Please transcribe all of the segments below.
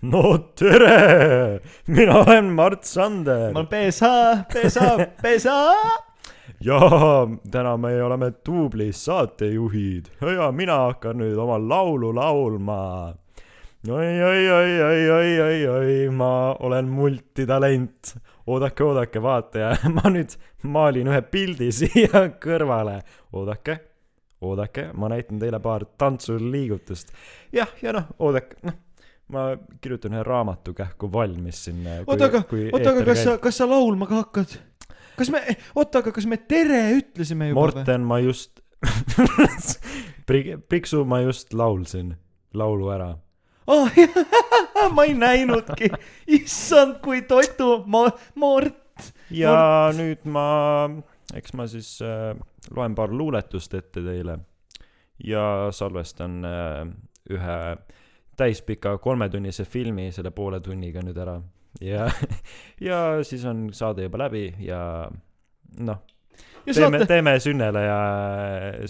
no tere, mina olen Mart Sander ma olen PSH, PSH, PSH. ja täna me oleme duublis saatejuhid ja mina hakkan nüüd oma laulu laulma. oi, oi, oi, oi, oi, oi, oi, ma olen multitalent. oodake, oodake, vaataja, ma nüüd maalin ühe pildi siia kõrvale. oodake, oodake, ma näitan teile paar tantsuliigutust. jah, ja noh, oodake, noh, ma kirjutan ühe raamatu kähku valmis siin. oota, aga, oota, aga kas sa, kas sa laulma ka hakkad? kas me, oota, aga kas me tere ütlesime juba? Morten, ma just Priksu ma just laulsin laulu ära. oh,. ma ei näinudki, issand, kui totu, ma, Mort. ja Mort. nüüd ma, eks ma siis äh, loen paar luuletust ette teile ja salvestan äh, ühe täispika kolmetunnise filmi selle poole tunniga nüüd ära ja, ja siis on saade juba läbi ja noh, ja teeme, saate, teeme Sünnele ja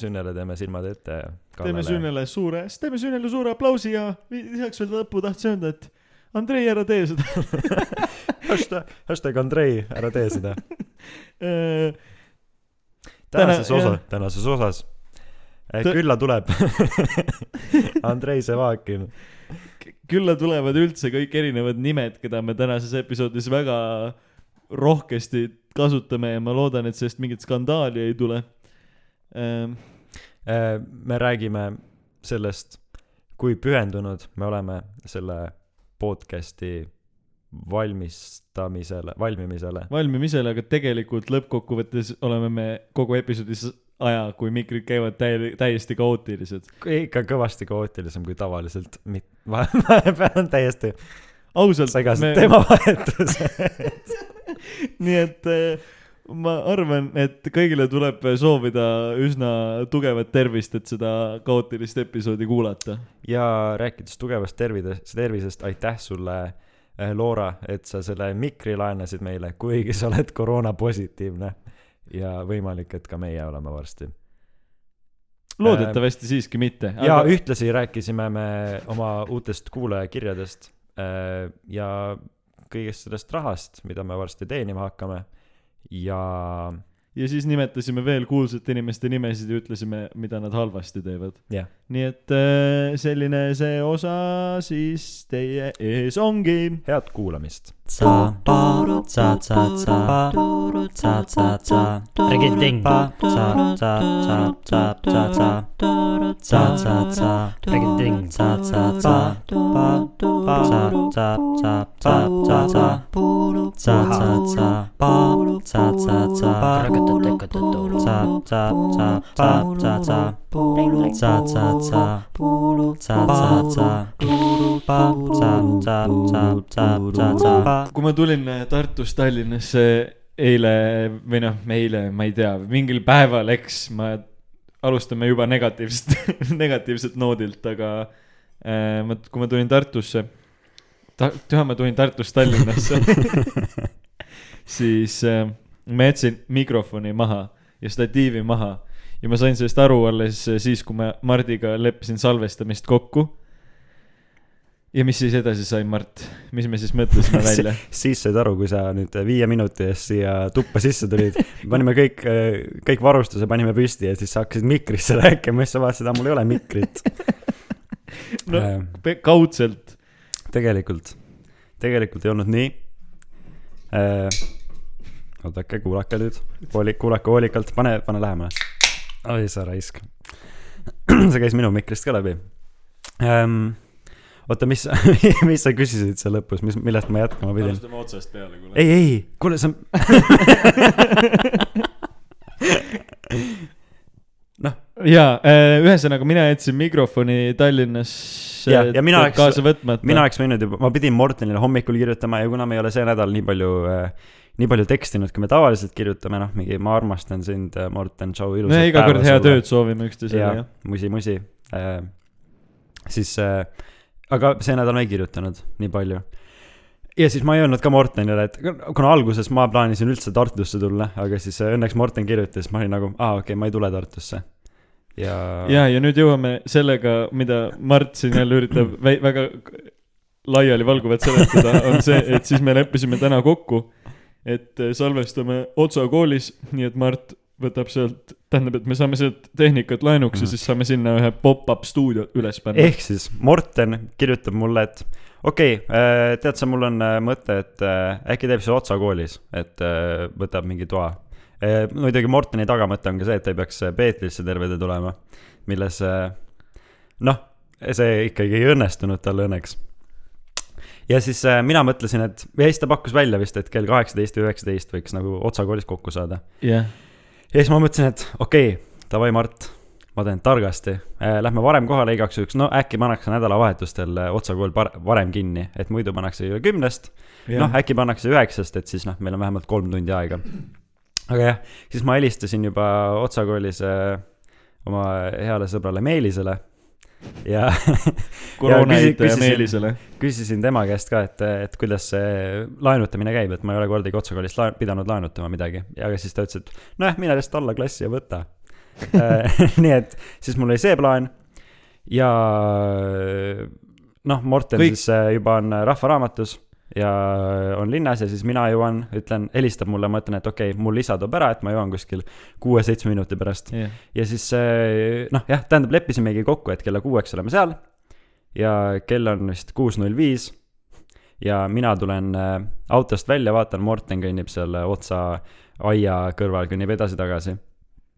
Sünnele teeme silmad ette. teeme Sünnele suure, teeme Sünnele suure aplausi ja lisaks veel lõppu tahtsin öelda, et Andrei, ära tee seda. hashtag, hashtag Andrei, ära tee seda. Äh, tänases Täna- osa jah., tänases osas. Tõ- külla tuleb Andrei Sevakin. Külla tulevad üldse kõik erinevad nimed, keda me tänases episoodis väga rohkesti kasutame ja ma loodan, et sellest mingit skandaali ei tule. Ähm, me räägime sellest, kui pühendunud me oleme selle podcast'i valmistamisele, valmimisele. valmimisele, aga tegelikult lõppkokkuvõttes oleme me kogu episoodis aja, kui mikrid käivad täi-, täiesti kaootilised. ikka kõvasti kaootilisem kui tavaliselt. vahepeal on täiesti ausalt, segased me, teemavahetused. nii et eh, ma arvan, et kõigile tuleb soovida üsna tugevat tervist, et seda kaootilist episoodi kuulata. ja rääkides tugevast tervidest, tervisest, aitäh sulle, Loora, et sa selle mikri laenasid meile, kuigi sa oled koroonapositiivne. Ja võimalik, et ka meie oleme varsti. loodetavasti siiski mitte. ja aga... ühtlasi rääkisime me oma uutest kuulajakirjadest äh, ja kõigest sellest rahast, mida me varsti teenima hakkame. ja ja siis nimetasime veel kuulsate inimeste nimesid ja ütlesime, mida nad halvasti teevad. jah, nii et eh, selline see osa siis teie ees ongi. head kuulamist. Sa, sa, sa, sa, sa, sa, sa, Rigiting. Sa, sa, sa, sa, sa, sa, sa, sa, sa, Rigiting. Sa, sa, sa, pa, pa, sa, sa, sa, sa, sa, sa, sa, sa, sa, pa, sa, sa, sa, sa, sa, sa, sa, pa, sa, sa, sa, sa, sa, sa, sa, sa, sa, pa, sa, sa, sa, sa, sa, sa, pa. Kui ma tulin eh, Tartust Tallinnasse eile või noh, eile, ma ei tea, mingil päeval, eks ma, alustame juba negatiivset, negatiivset noodilt, aga äh, ma, kui ma tulin Tartusse, ta-, tüha, ma tulin Tartust Tallinnasse, siis äh, ma jätsin mikrofoni maha ja statiivi maha ja ma sain sellest aru alles siis, kui ma Mardiga leppisin salvestamist kokku. Ja mis siis edasi sai, Mart, mis me siis mõtlesime välja? siis said aru, kui sa nüüd viie minuti eest siia tuppa sisse tulid, panime kõik, kõik varustuse panime püsti ja siis sa hakkasid mikrisse rääkima, siis sa vaatasid, et mul ei ole mikrit no Äh, kaudselt. tegelikult, tegelikult ei olnud nii äh,. oodake, kuulake nüüd, kuulake hoolikalt, pane, pane lähemale. oi sa raisk. see käis minu mikrist ka läbi ähm,. oota, mis, mis sa küsisid seal lõpus, mis, millest ma jätkama pidin? alustame otsast peale, kuule. ei, ei, kuule, sa. jaa, ühesõnaga mina jätsin mikrofoni Tallinnas Ja- ja mina oleks- mina oleks võinud juba, ma pidin Mortenile hommikul kirjutama ja kuna me ei ole see nädal nii palju äh,, nii palju tekstinud, kui me tavaliselt kirjutame, noh, mingi ma armastan sind, Morten, tšau, ilusat me iga kord head ööd soovime üksteisele, ja jah. musi, musi äh,. siis äh,, aga see nädal ma ei kirjutanud nii palju. ja siis ma ei öelnud ka Mortenile, et kuna alguses ma plaanisin üldse Tartusse tulla, aga siis õnneks Morten kirjutas, ma olin nagu, aa okei okay,, ma ei tule Tartusse. ja, ja, ja nüüd jõuame sellega, mida Mart siin jälle üritab vä- väga laialivalguvalt seletada, on see, et siis me leppisime täna kokku, et salvestame Otsa koolis, nii et Mart võtab sealt, tähendab, et me saame sealt tehnikat laenuks ja Mhm. siis saame sinna ühe pop-up stuudio üles panna. ehk siis Morten kirjutab mulle, et okei okay,, tead sa, mul on äh, mõte, et äh, äkki teeb see Otsa koolis, et äh, võtab mingi toa. muidugi Morteni tagamõte on ka see, et ta ei peaks äh, Peetrisse terve tee tulema, milles äh, noh, see ikkagi ei õnnestunud tal õnneks. ja siis äh, mina mõtlesin, et, ja siis ta pakkus välja vist, et kell kaheksateist või üheksateist võiks nagu Otsa koolis kokku saada. jah, ja siis ma mõtlesin, et okei okay,, davai, Mart, ma teen targasti äh,. Lähme varem kohale igaks juhuks, no äkki pannakse nädalavahetustel äh, Otsa kool par- varem kinni, et muidu pannakse ju kümnest. noh, äkki pannakse üheksast, et siis noh, meil on vähemalt kolm tundi aega. aga jah, siis ma helistasin juba Otsa koolis äh, oma heale sõbrale Meelisele ja koroonahäitaja küsisin- Meelisele. küsisin tema käest ka, et, et kuidas see laenutamine käib, et ma ei ole kordagi Otsa koolist laen-, pidanud laenutama midagi. ja siis ta ütles, et nojah, mine lihtsalt alla klassi ja võta. nii et siis mul oli see plaan ja noh, Morten Kõik- siis äh, juba on Rahvaraamatus ja on linnas ja siis mina jõuan, ütlen, helistab mulle, ma ütlen, et okei okay,, mul isa toob ära, et ma jõuan kuskil kuue-seitsme minuti pärast. ja siis äh, noh, jah, tähendab, leppisimegi kokku, et kella kuueks oleme seal ja kell on vist kuus null viis ja mina tulen äh, autost välja, vaatan, Morten kõnnib seal otsa aia kõrval, kõnnib edasi-tagasi.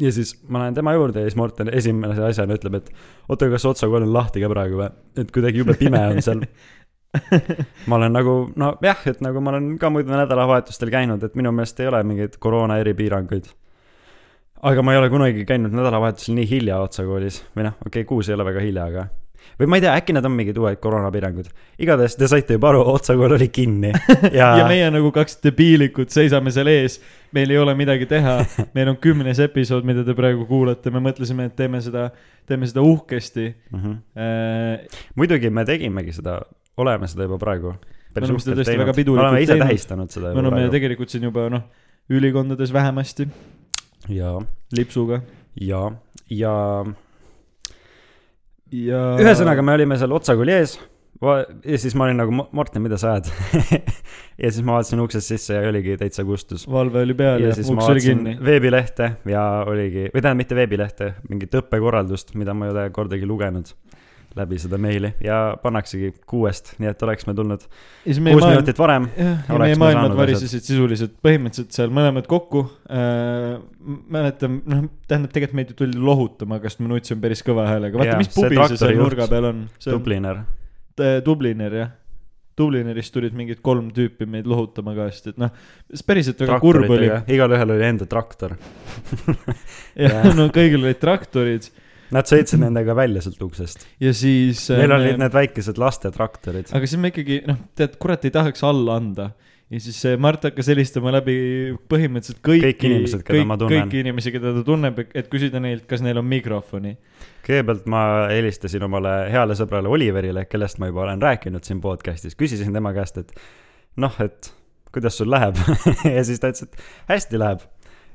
ja siis ma lähen tema juurde ja siis Morten esimese asjana ütleb, et oota, kas otsa kool on lahti ka praegu või? et kuidagi jube pime on seal. ma olen nagu, no jah, et nagu ma olen ka muidu nädalavahetustel käinud, et minu meelest ei ole mingeid koroona eripiiranguid. aga ma ei ole kunagi käinud nädalavahetusel nii hilja Otsa koolis või noh, okei okay,, kuus ei ole väga hilja, aga või ma ei tea, äkki need on mingid uued koroonapiirangud. igatahes te saite juba aru, Otsa kool oli kinni ja, ja meie nagu kaks debiilikut seisame seal ees, meil ei ole midagi teha, meil on kümnes episood, mida te praegu kuulate, me mõtlesime, et teeme seda, teeme seda uhkesti mm. -hmm. äh,. muidugi me tegimegi seda, oleme seda juba praegu. Me oleme seda tõesti väga pidulikult oleme ise teinud. tähistanud seda me oleme praegu. tegelikult siin juba noh, ülikondades vähemasti ja, lipsuga ja, ja ja. ühesõnaga, me olime seal Otsa kooli ees ja siis ma olin nagu, Martin, mida sa ajad ja siis ma vaatasin uksest sisse ja oligi täitsa kustus. valve oli peal ja, ja uks oli kinni. veebilehte ja oligi, või tähendab mitte veebilehte, mingit õppekorraldust, mida ma ei ole kordagi lugenud läbi seda meili ja pannaksegi kuuest, nii et oleks me tulnud kuus maailm, minutit varem. ja meie me maailmad varisesid sisuliselt põhimõtteliselt seal mõlemad kokku äh,. mäletan, noh, tähendab tegelikult meid ju tuldi lohutama, kas ma nutsin päris kõva häälega, vaata mis pubi see seal nurga peal on. Dubliner. Dubliner jah. Dublinerist tulid mingid kolm tüüpi meid lohutama ka, sest et noh, päriselt väga kurb oli. igalühel oli enda traktor. jah, no kõigil olid traktorid Nad sõitsid nendega välja sealt uksest. ja siis. meil olid need väikesed lastetraktorid. aga siis me ikkagi noh, tead, kurat ei tahaks alla anda. ja siis see Mart hakkas helistama läbi põhimõtteliselt kõiki, Kõik inimesed, keda ma tunnen. kõiki inimesi, keda ta tunneb, et küsida neilt, kas neil on mikrofoni. kõigepealt ma helistasin omale heale sõbrale Oliverile, kellest ma juba olen rääkinud siin podcast'is, küsisin tema käest, et noh, et kuidas sul läheb ja siis ta ütles, et hästi läheb.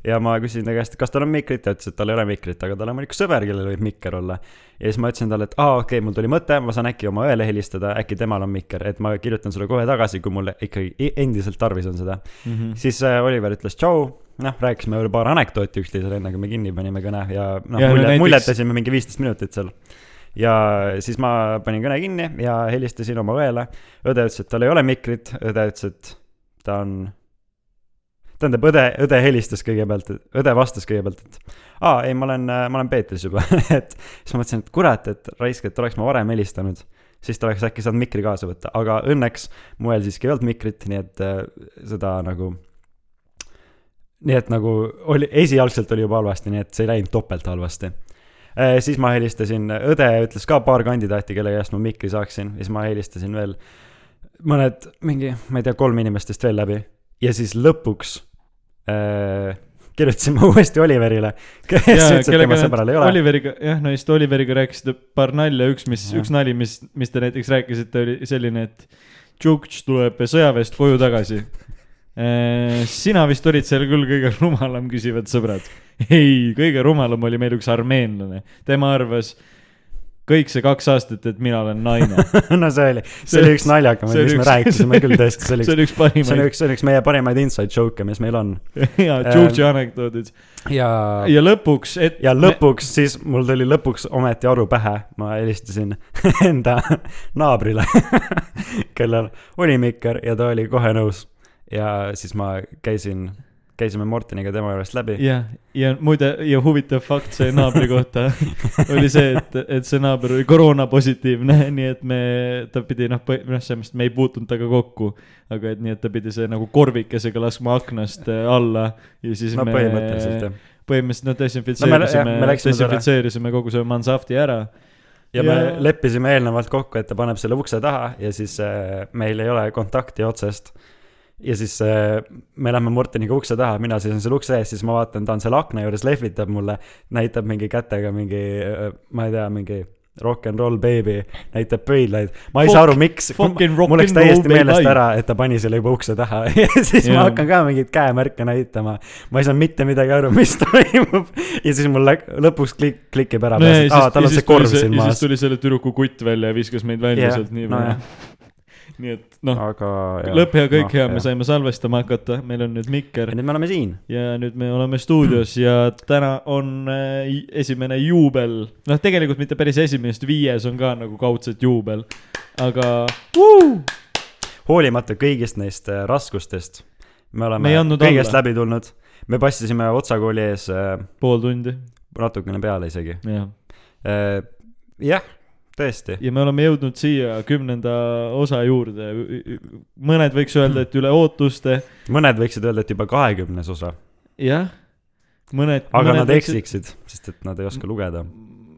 Ja ma küsisin ta käest, kas tal on mikrit, ta ütles, et tal ei ole mikrit, aga tal on üks sõber, kellel võib mikker olla. ja siis ma ütlesin talle, et aa, okei okay,, mul tuli mõte, ma saan äkki oma õele helistada, äkki temal on mikker, et ma kirjutan sulle kohe tagasi, kui mul ikkagi i- endiselt tarvis on seda. siis äh, Oliver ütles tšau, noh, rääkisime veel paar anekdooti üksteisele, enne kui me kinni panime kõne ja noh Ja no mulje, näiteks- muljetasime mingi viisteist minutit seal. ja siis ma panin kõne kinni ja helistasin oma õele. õde ütles, et tal ei ole mikrit, õde ütles, et ta on, tähendab, õde, õde helistas kõigepealt, õde vastas kõigepealt, et aa, ei, ma olen, ma olen Peetris juba, et siis ma mõtlesin, et kurat, et raisk, et oleks ma varem helistanud siis ta oleks äkki saanud mikri kaasa võtta, aga õnneks moel siiski ei olnud mikrit, nii et äh, seda nagu. nii et nagu oli, esialgselt oli juba halvasti, nii et see ei läinud topelt halvasti äh,. siis ma helistasin, õde ütles ka paar kandidaati, kelle käest ma mikri saaksin siis ma helistasin veel mõned, mingi, ma ei tea, kolm inimestest veel läbi ja siis lõpuks äh, kirjutasin ma uuesti Oliverile, kes ütles, et tema sõbral ei ole. Oliveriga, jah, no just Oliveriga rääkisite paar nalja, üks, mis, üks nali, mis, mis te näiteks rääkisite, oli selline, et Tšukš tuleb sõjaväest koju tagasi. sina vist olid seal küll kõige rumalam, küsivad sõbrad. ei, kõige rumalam oli meil üks armeenlane, tema arvas, kõik see kaks aastat, et mina olen naine. no see oli, see oli üks oli mis me üks- rääkisime küll tõesti, see oli see üks, see on üks, see on üks meie parimaid inside joke'e, mis meil on. ja George'i anekdoodid. ja, ja lõpuks, et. ja lõpuks siis mul tuli lõpuks ometi aru pähe, ma helistasin enda naabrile, kellel oli mikker ja ta oli kohe nõus. ja siis ma käisin, käisime Morteniga tema juurest läbi. jah, ja muide ja huvitav fakt see naabri kohta oli see, et, et see naaber oli koroonapositiivne, nii et me, ta pidi noh, noh, selles mõttes me ei puutunud temaga kokku. aga et nii, et ta pidi see nagu korvikesega laskma aknast äh, alla ja siis no me põhimõtteliselt jah. põhimõtteliselt noh, No me- desinfitseerisime selle- desinfitseerisime kogu selle mansafti ära. ja me Ja- leppisime eelnevalt kokku, et ta paneb selle ukse taha ja siis äh, meil ei ole kontakti otsest. Ja siis äh, me lähme Morteniga ukse taha, mina seisan seal ukse ees, siis ma vaatan, ta on seal akna juures, lehvitab mulle, näitab mingi kätega mingi, ma ei tea, mingi rock n roll baby, näitab pöidlaid. ma ei Fuck- saa aru, miks, mul läks täiesti meelest baby. ära, et ta pani selle juba ukse taha ja siis Jaa. ma hakkan ka mingeid käemärke näitama. ma ei saa mitte midagi aru, mis toimub ja siis mul läk-, lõpuks klik-, klikib ära no peas, et aa, tal on see korv siin ja siis maas. tuli selle tüdruku kutt välja ja viskas meid välja Jah, sealt nii no palju. Nii et noh, lõpp hea, kõik hea, me. saime salvestama hakata, meil on nüüd mikker ja nüüd me oleme siin. ja nüüd me oleme stuudios ja täna on äh, esimene juubel, noh, tegelikult mitte päris esimene, sest viies on ka nagu kaudselt juubel, aga uh, hoolimata kõigist neist äh, raskustest, me Me oleme andnud kõigest alla. läbi tulnud. me passisime Otsa kooli ees äh, pool tundi, natukene peale isegi. jah. jah, tõesti. ja me oleme jõudnud siia kümnenda osa juurde, mõned võiks öelda, et üle ootuste, mõned võiksid öelda, et juba kahekümnes osa, jah, mõned. aga nad. eksiksid, sest et nad ei oska lugeda.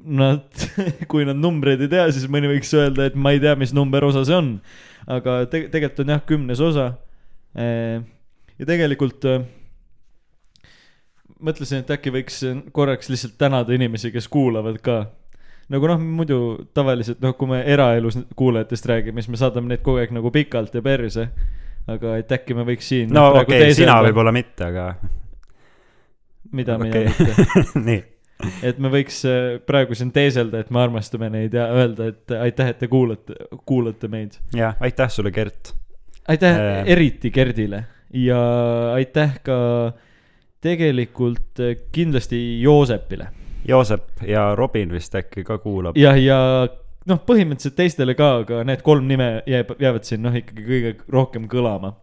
Nad, kui nad numbreid ei tea, siis mõni võiks öelda, et ma ei tea, mis number osa see on. aga te-, tegelikult on jah, kümnes osa. ja tegelikult äh, mõtlesin, et äkki võiks korraks lihtsalt tänada inimesi, kes kuulavad ka. Nagu noh, muidu tavaliselt noh, kui me eraelus kuulajatest räägime, siis me saadame neid kogu aeg nagu pikalt ja perse. aga et äkki me võiks siin. no okei okay,, sina. võib-olla mitte, aga mida mina okei. mitte nii. et me võiks äh, praegu siin teeselda, et me armastame neid ja öelda, et aitäh, et te kuulate, kuulate meid. jah, aitäh sulle, Gert. aitäh Äh. äh. eriti Gerdile ja aitäh ka tegelikult äh, kindlasti Joosepile. Joosep ja Robin vist äkki ka kuulab. jah, ja noh, põhimõtteliselt teistele ka, aga need kolm nime jääb, jäävad siin noh, ikkagi kõige rohkem kõlama.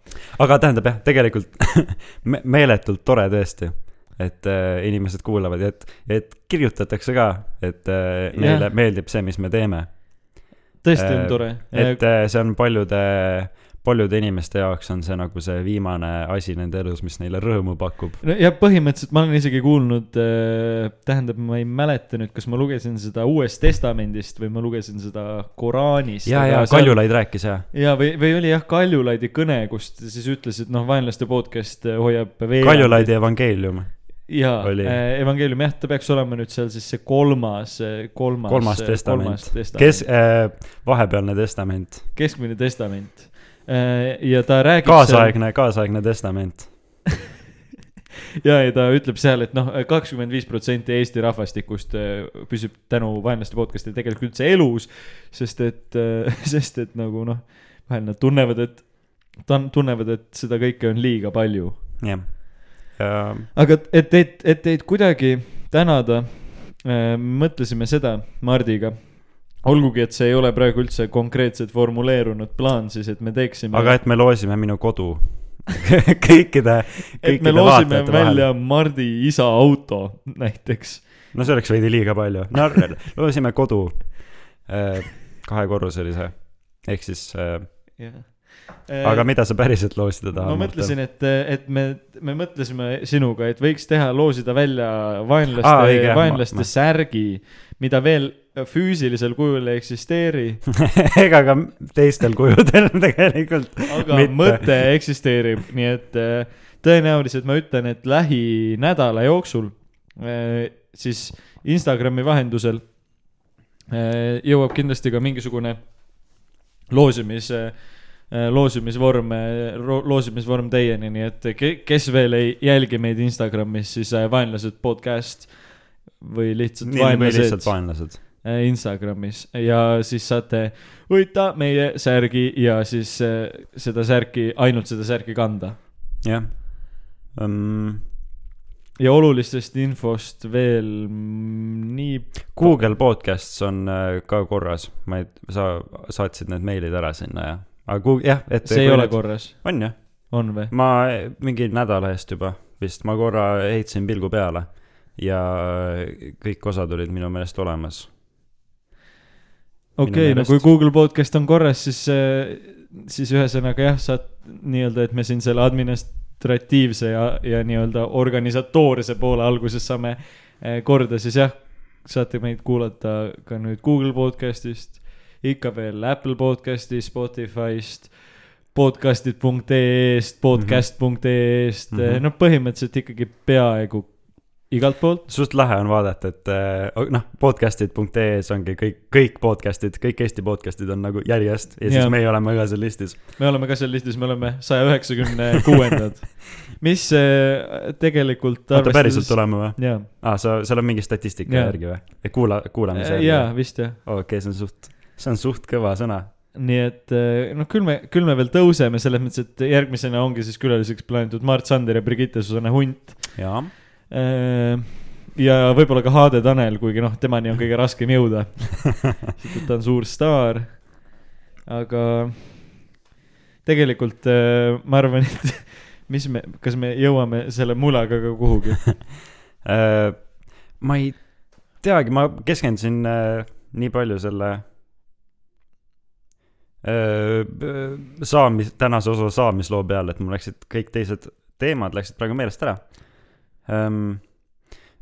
aga tähendab jah, tegelikult me meeletult tore tõesti, et äh, inimesed kuulavad ja et, et kirjutatakse ka, et äh, neile Jah. meeldib see, mis me teeme. tõesti on Äh, tore. et äh, see on paljude, paljude inimeste jaoks on see nagu see viimane asi nende elus, mis neile rõõmu pakub. no ja põhimõtteliselt ma olen isegi kuulnud äh,, tähendab, ma ei mäleta nüüd, kas ma lugesin seda Uuest Testamendist või ma lugesin seda Koraanist. ja, ja Kaljulaid rääkis ja. ja või, või oli jah, Kaljulaidi kõne, kus ta siis ütles, et noh, vaenlaste podcast äh, hoiab veerand- Kaljulaidi evangeelium, jaa äh,, evangeelium jah, ta peaks olema nüüd seal siis see kolmas, kolmas. kolmas testament kolmas, testament kes äh,, vahepealne testament, keskmine testament. Ja ta räägib. kaasaegne, kaasaegne testament. ja, ja ta ütleb seal, et noh, kakskümmend viis protsenti Eesti rahvastikust äh, püsib tänu vaenlaste podcast'ile tegelikult üldse elus, sest et, sest et nagu noh, vahel nad tunnevad, et, tunnevad, et seda kõike on liiga palju jah, ja aga et teid, et teid kuidagi tänada äh,, mõtlesime seda Mardiga. olgugi, et see ei ole praegu üldse konkreetselt formuleerunud plaan siis, et me teeksime. aga et me loosime minu kodu kõikide, et me kõikide loosime vaatajate vahel välja. Mardi isa auto näiteks. no see oleks veidi liiga palju, no loosime kodu äh, kahekorruselise, ehk siis äh,, aga mida sa päriselt loosida tahad? ma mõtlesin, et, et me, me mõtlesime sinuga, et võiks teha, loosida välja vaenlaste ah, vaenlaste ma- särgi, mida veel füüsilisel kujul ei eksisteeri, ega ka teistel kujudel tegelikult. aga Mitte. Mõte eksisteerib, nii et äh, tõenäoliselt ma ütlen, et lähinädala jooksul äh, siis Instagrami vahendusel äh, jõuab kindlasti ka mingisugune loosimis, loosimisvorm, loosimisvorm teieni, nii et ke- kes veel ei jälgi meid Instagramis, siis äh, vaenlased podcast või lihtsalt nii, või lihtsalt vaenlased. vaenlased. äh, Instagramis ja siis saate võita meie särgi ja siis äh, seda särki, ainult seda särki kanda. jah um,. ja olulistest infost veel nii, Google Podcasts on äh, ka korras, ma ei, sa saatsid need meilid ära sinna ja, aga Google, jah, et. see ei ole. korras, on jah, on või? ma mingi nädala eest juba vist, ma korra heitsin pilgu peale ja kõik osad olid minu meelest olemas. okei okay,, no meelest- kui Google podcast on korras, siis, siis ühesõnaga jah, saad nii-öelda, et me siin selle administratiivse ja, ja nii-öelda organisatoorse poole alguses saame eh, korda, siis jah, saate meid kuulata ka nüüd Google podcast'ist, ikka veel Apple podcast'i, Spotify'st, podcast'id.ee-st, podcast.ee-st mm, Mhm. -hmm. no põhimõtteliselt ikkagi peaaegu igalt poolt. suht lahe on vaadata, et äh, noh, podcast'id.ee-s ongi kõik, kõik podcast'id, kõik Eesti podcast'id on nagu järjest ja siis Jaa. meie oleme ka seal listis. me oleme ka seal listis, me oleme saja üheksakümne kuuendad, mis äh, tegelikult oota, päriselt oleme või? jaa, aa, sa, seal on mingi statistika Jaa. järgi või? kuula, kuulamise järgi? jaa, vist jah. okei, see on suht, see on suht kõva sõna. nii et äh, noh, küll me, küll me veel tõuseme selles mõttes, et järgmisena ongi siis külaliseks plaanitud Mart Sander ja Brigitte Susanne Hunt. jaa. ja võib-olla ka Haade Tanel, kuigi noh, temani on kõige raskem jõuda. sest et ta on suur staar. aga tegelikult äh, ma arvan, et mis me, kas me jõuame selle mulaga ka kuhugi? Äh, ma ei teagi, ma keskendusin äh, nii palju selle äh, saamis, tänase osa saamisloo peale, et mul läksid kõik teised teemad läksid praegu meelest ära ähm.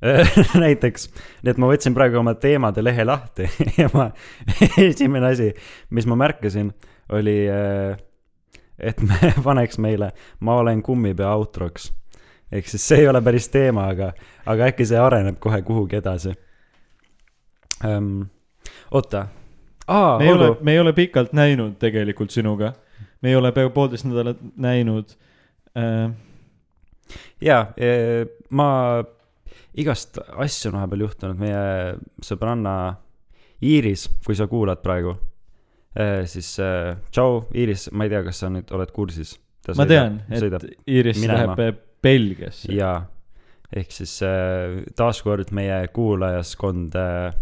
näiteks, nii et ma võtsin praegu oma teemade lehe lahti ja ma, esimene asi, mis ma märkasin, oli äh, et me paneks meile Ma olen kummipea outroks ehk siis see ei ole päris teema, aga, aga äkki see areneb kohe kuhugi edasi um,. oota, aa, me ei ole me ei ole pikalt näinud tegelikult sinuga. me ei ole peaaegu poolteist nädalat näinud äh,. jaa, ma igast asju on vahepeal juhtunud, meie sõbranna Iiris, kui sa kuulad praegu, siis äh, tšau, Iiris, ma ei tea, kas sa nüüd oled kursis. ma tean, et Iiris minema. läheb Belgiasse. jaa, ehk siis äh, taaskord meie kuulajaskond äh,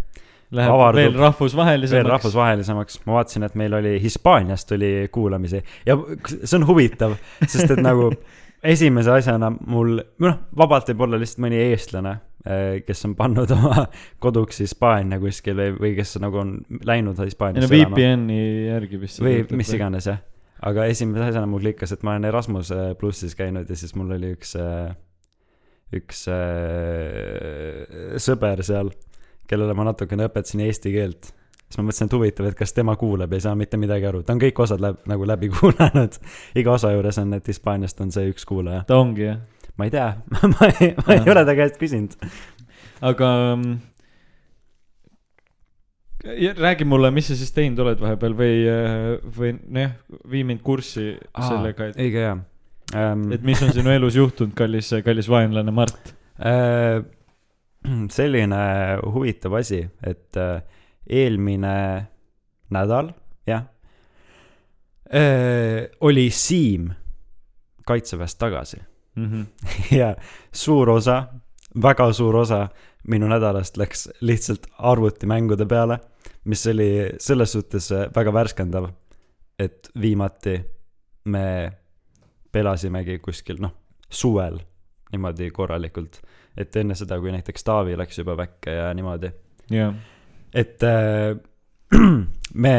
Läheb avardub veel rahvusvahelisemaks. veel rahvusvahelisemaks, ma vaatasin, et meil oli Hispaaniast tuli kuulamisi ja see on huvitav, sest et nagu esimese asjana mul, noh, vabalt võib olla lihtsalt mõni eestlane, kes on pannud oma koduks Hispaania kuskil või, või kes nagu on läinud ei no Hispaaniasse elama VPN-i järgi vist. või mis. iganes jah. aga esimese asjana mul klikkas, et ma olen Erasmus plussis käinud ja siis mul oli üks, üks äh, sõber seal, kellele ma natukene õpetasin eesti keelt. siis ma mõtlesin, et huvitav, et kas tema kuuleb ja ei saa mitte midagi aru, ta on kõik osad läbi, nagu läbi kuulanud. iga osa juures on, et Hispaaniast on see üks kuulaja. ta ongi jah, ma ei tea, ma ei, ma ei ole ta käest küsinud. aga mm, ja räägi mulle, mis sa siis teinud oled vahepeal või, või nojah, vii mind kurssi sellega, et, õige hea um,. et mis on sinu elus juhtunud, kallis, kallis vaenlane Mart. Äh, selline huvitav asi, et äh, eelmine nädal, jah, oli Siim kaitseväest tagasi Mhm. ja suur osa, väga suur osa minu nädalast läks lihtsalt arvutimängude peale, mis oli selles suhtes äh, väga värskendav, et viimati me pelasimegi kuskil noh, suvel niimoodi korralikult, et enne seda, kui näiteks Taavi läks juba väkke ja niimoodi, jah, et äh, me,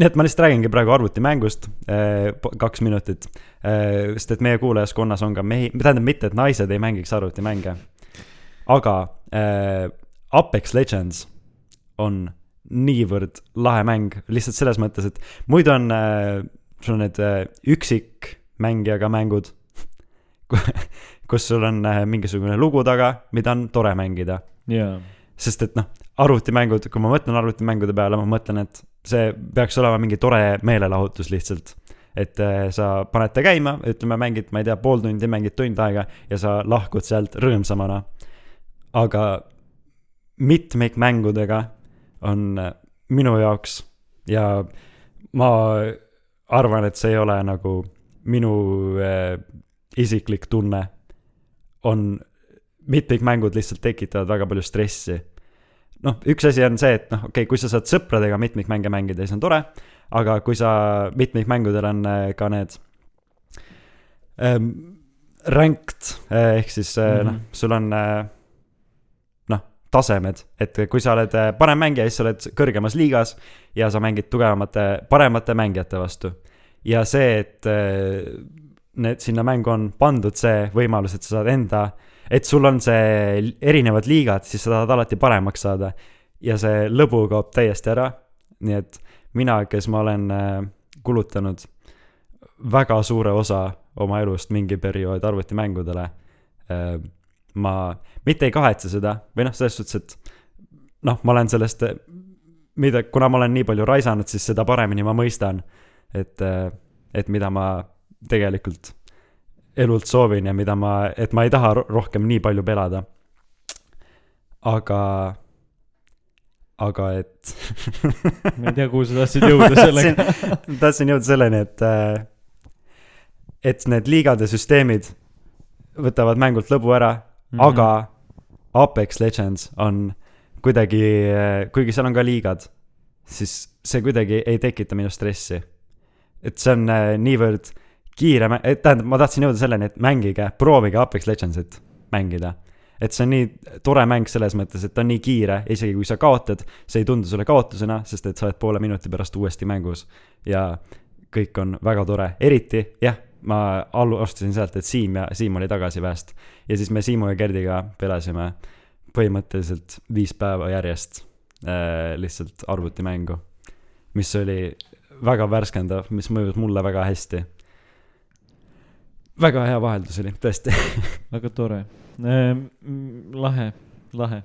nii et ma lihtsalt räägingi praegu arvutimängust äh, kaks minutit. Äh,, sest et meie kuulajaskonnas on ka mehi, tähendab mitte, et naised ei mängiks arvutimänge, aga äh, Apex Legends on niivõrd lahe mäng, lihtsalt selles mõttes, et muidu on äh, sul on need äh, üksikmängijaga mängud, kus sul on äh, mingisugune lugu taga, mida on tore mängida jaa, sest et noh, arvutimängud, kui ma mõtlen arvutimängude peale, ma mõtlen, et see peaks olema mingi tore meelelahutus lihtsalt. et äh, sa paned ta käima, ütleme, mängid, ma ei tea, pool tundi, mängid tund aega ja sa lahkud sealt rõõmsamana. aga mitmikmängudega on äh, minu jaoks ja ma arvan, et see ei ole nagu minu äh, isiklik tunne, on mitmikmängud lihtsalt tekitavad väga palju stressi. noh, üks asi on see, et noh, okei okay,, kui sa saad sõpradega mitmikmänge mängida, siis on tore, aga kui sa mitmikmängudel on äh, ka need ähm, ranked äh, ehk siis mm -hmm. Mhm. noh, sul on noh, tasemed, et kui sa oled parem mängija, siis sa oled kõrgemas liigas ja sa mängid tugevamate, paremate mängijate vastu. ja see, et need sinna mängu on pandud see võimalus, et sa saad enda, et sul on see erinevad liigad, siis sa tahad alati paremaks saada. ja see lõbu kaob täiesti ära. nii et mina, kes ma olen äh, kulutanud väga suure osa oma elust mingi periood arvutimängudele äh,. ma mitte ei kahetse seda või noh, selles suhtes, et noh, ma olen sellest, mida, kuna ma olen nii palju raisanud, siis seda paremini ma mõistan, et, et mida ma tegelikult elult soovin ja mida ma, et ma ei taha ro- rohkem nii palju pelada. aga, aga et ma ei tea, kuhu sa tahtsid jõuda sellega. tahtsin jõuda selleni, et, et need liigade süsteemid võtavad mängult lõbu ära mm. -hmm. aga Apex Legends on kuidagi, kuigi seal on ka liigad, siis see kuidagi ei tekita minu stressi. et see on äh, niivõrd kiire, tähendab, ma tahtsin jõuda selleni, et mängige, proovige Apex Legendsit mängida. et see on nii tore mäng selles mõttes, et ta on nii kiire, isegi kui sa kaotad, see ei tundu sulle kaotusena, sest et sa oled poole minuti pärast uuesti mängus. ja kõik on väga tore, eriti jah, ma alustasin sealt, et Siim ja Siim oli tagasi väest. ja siis me Siimu ja Gerdiga pelasime põhimõtteliselt viis päeva järjest äh, lihtsalt arvutimängu, mis oli väga värskendav, mis mõjus mulle väga hästi. Väga hea vaheldus oli, tõesti. väga tore. lahe, lahe.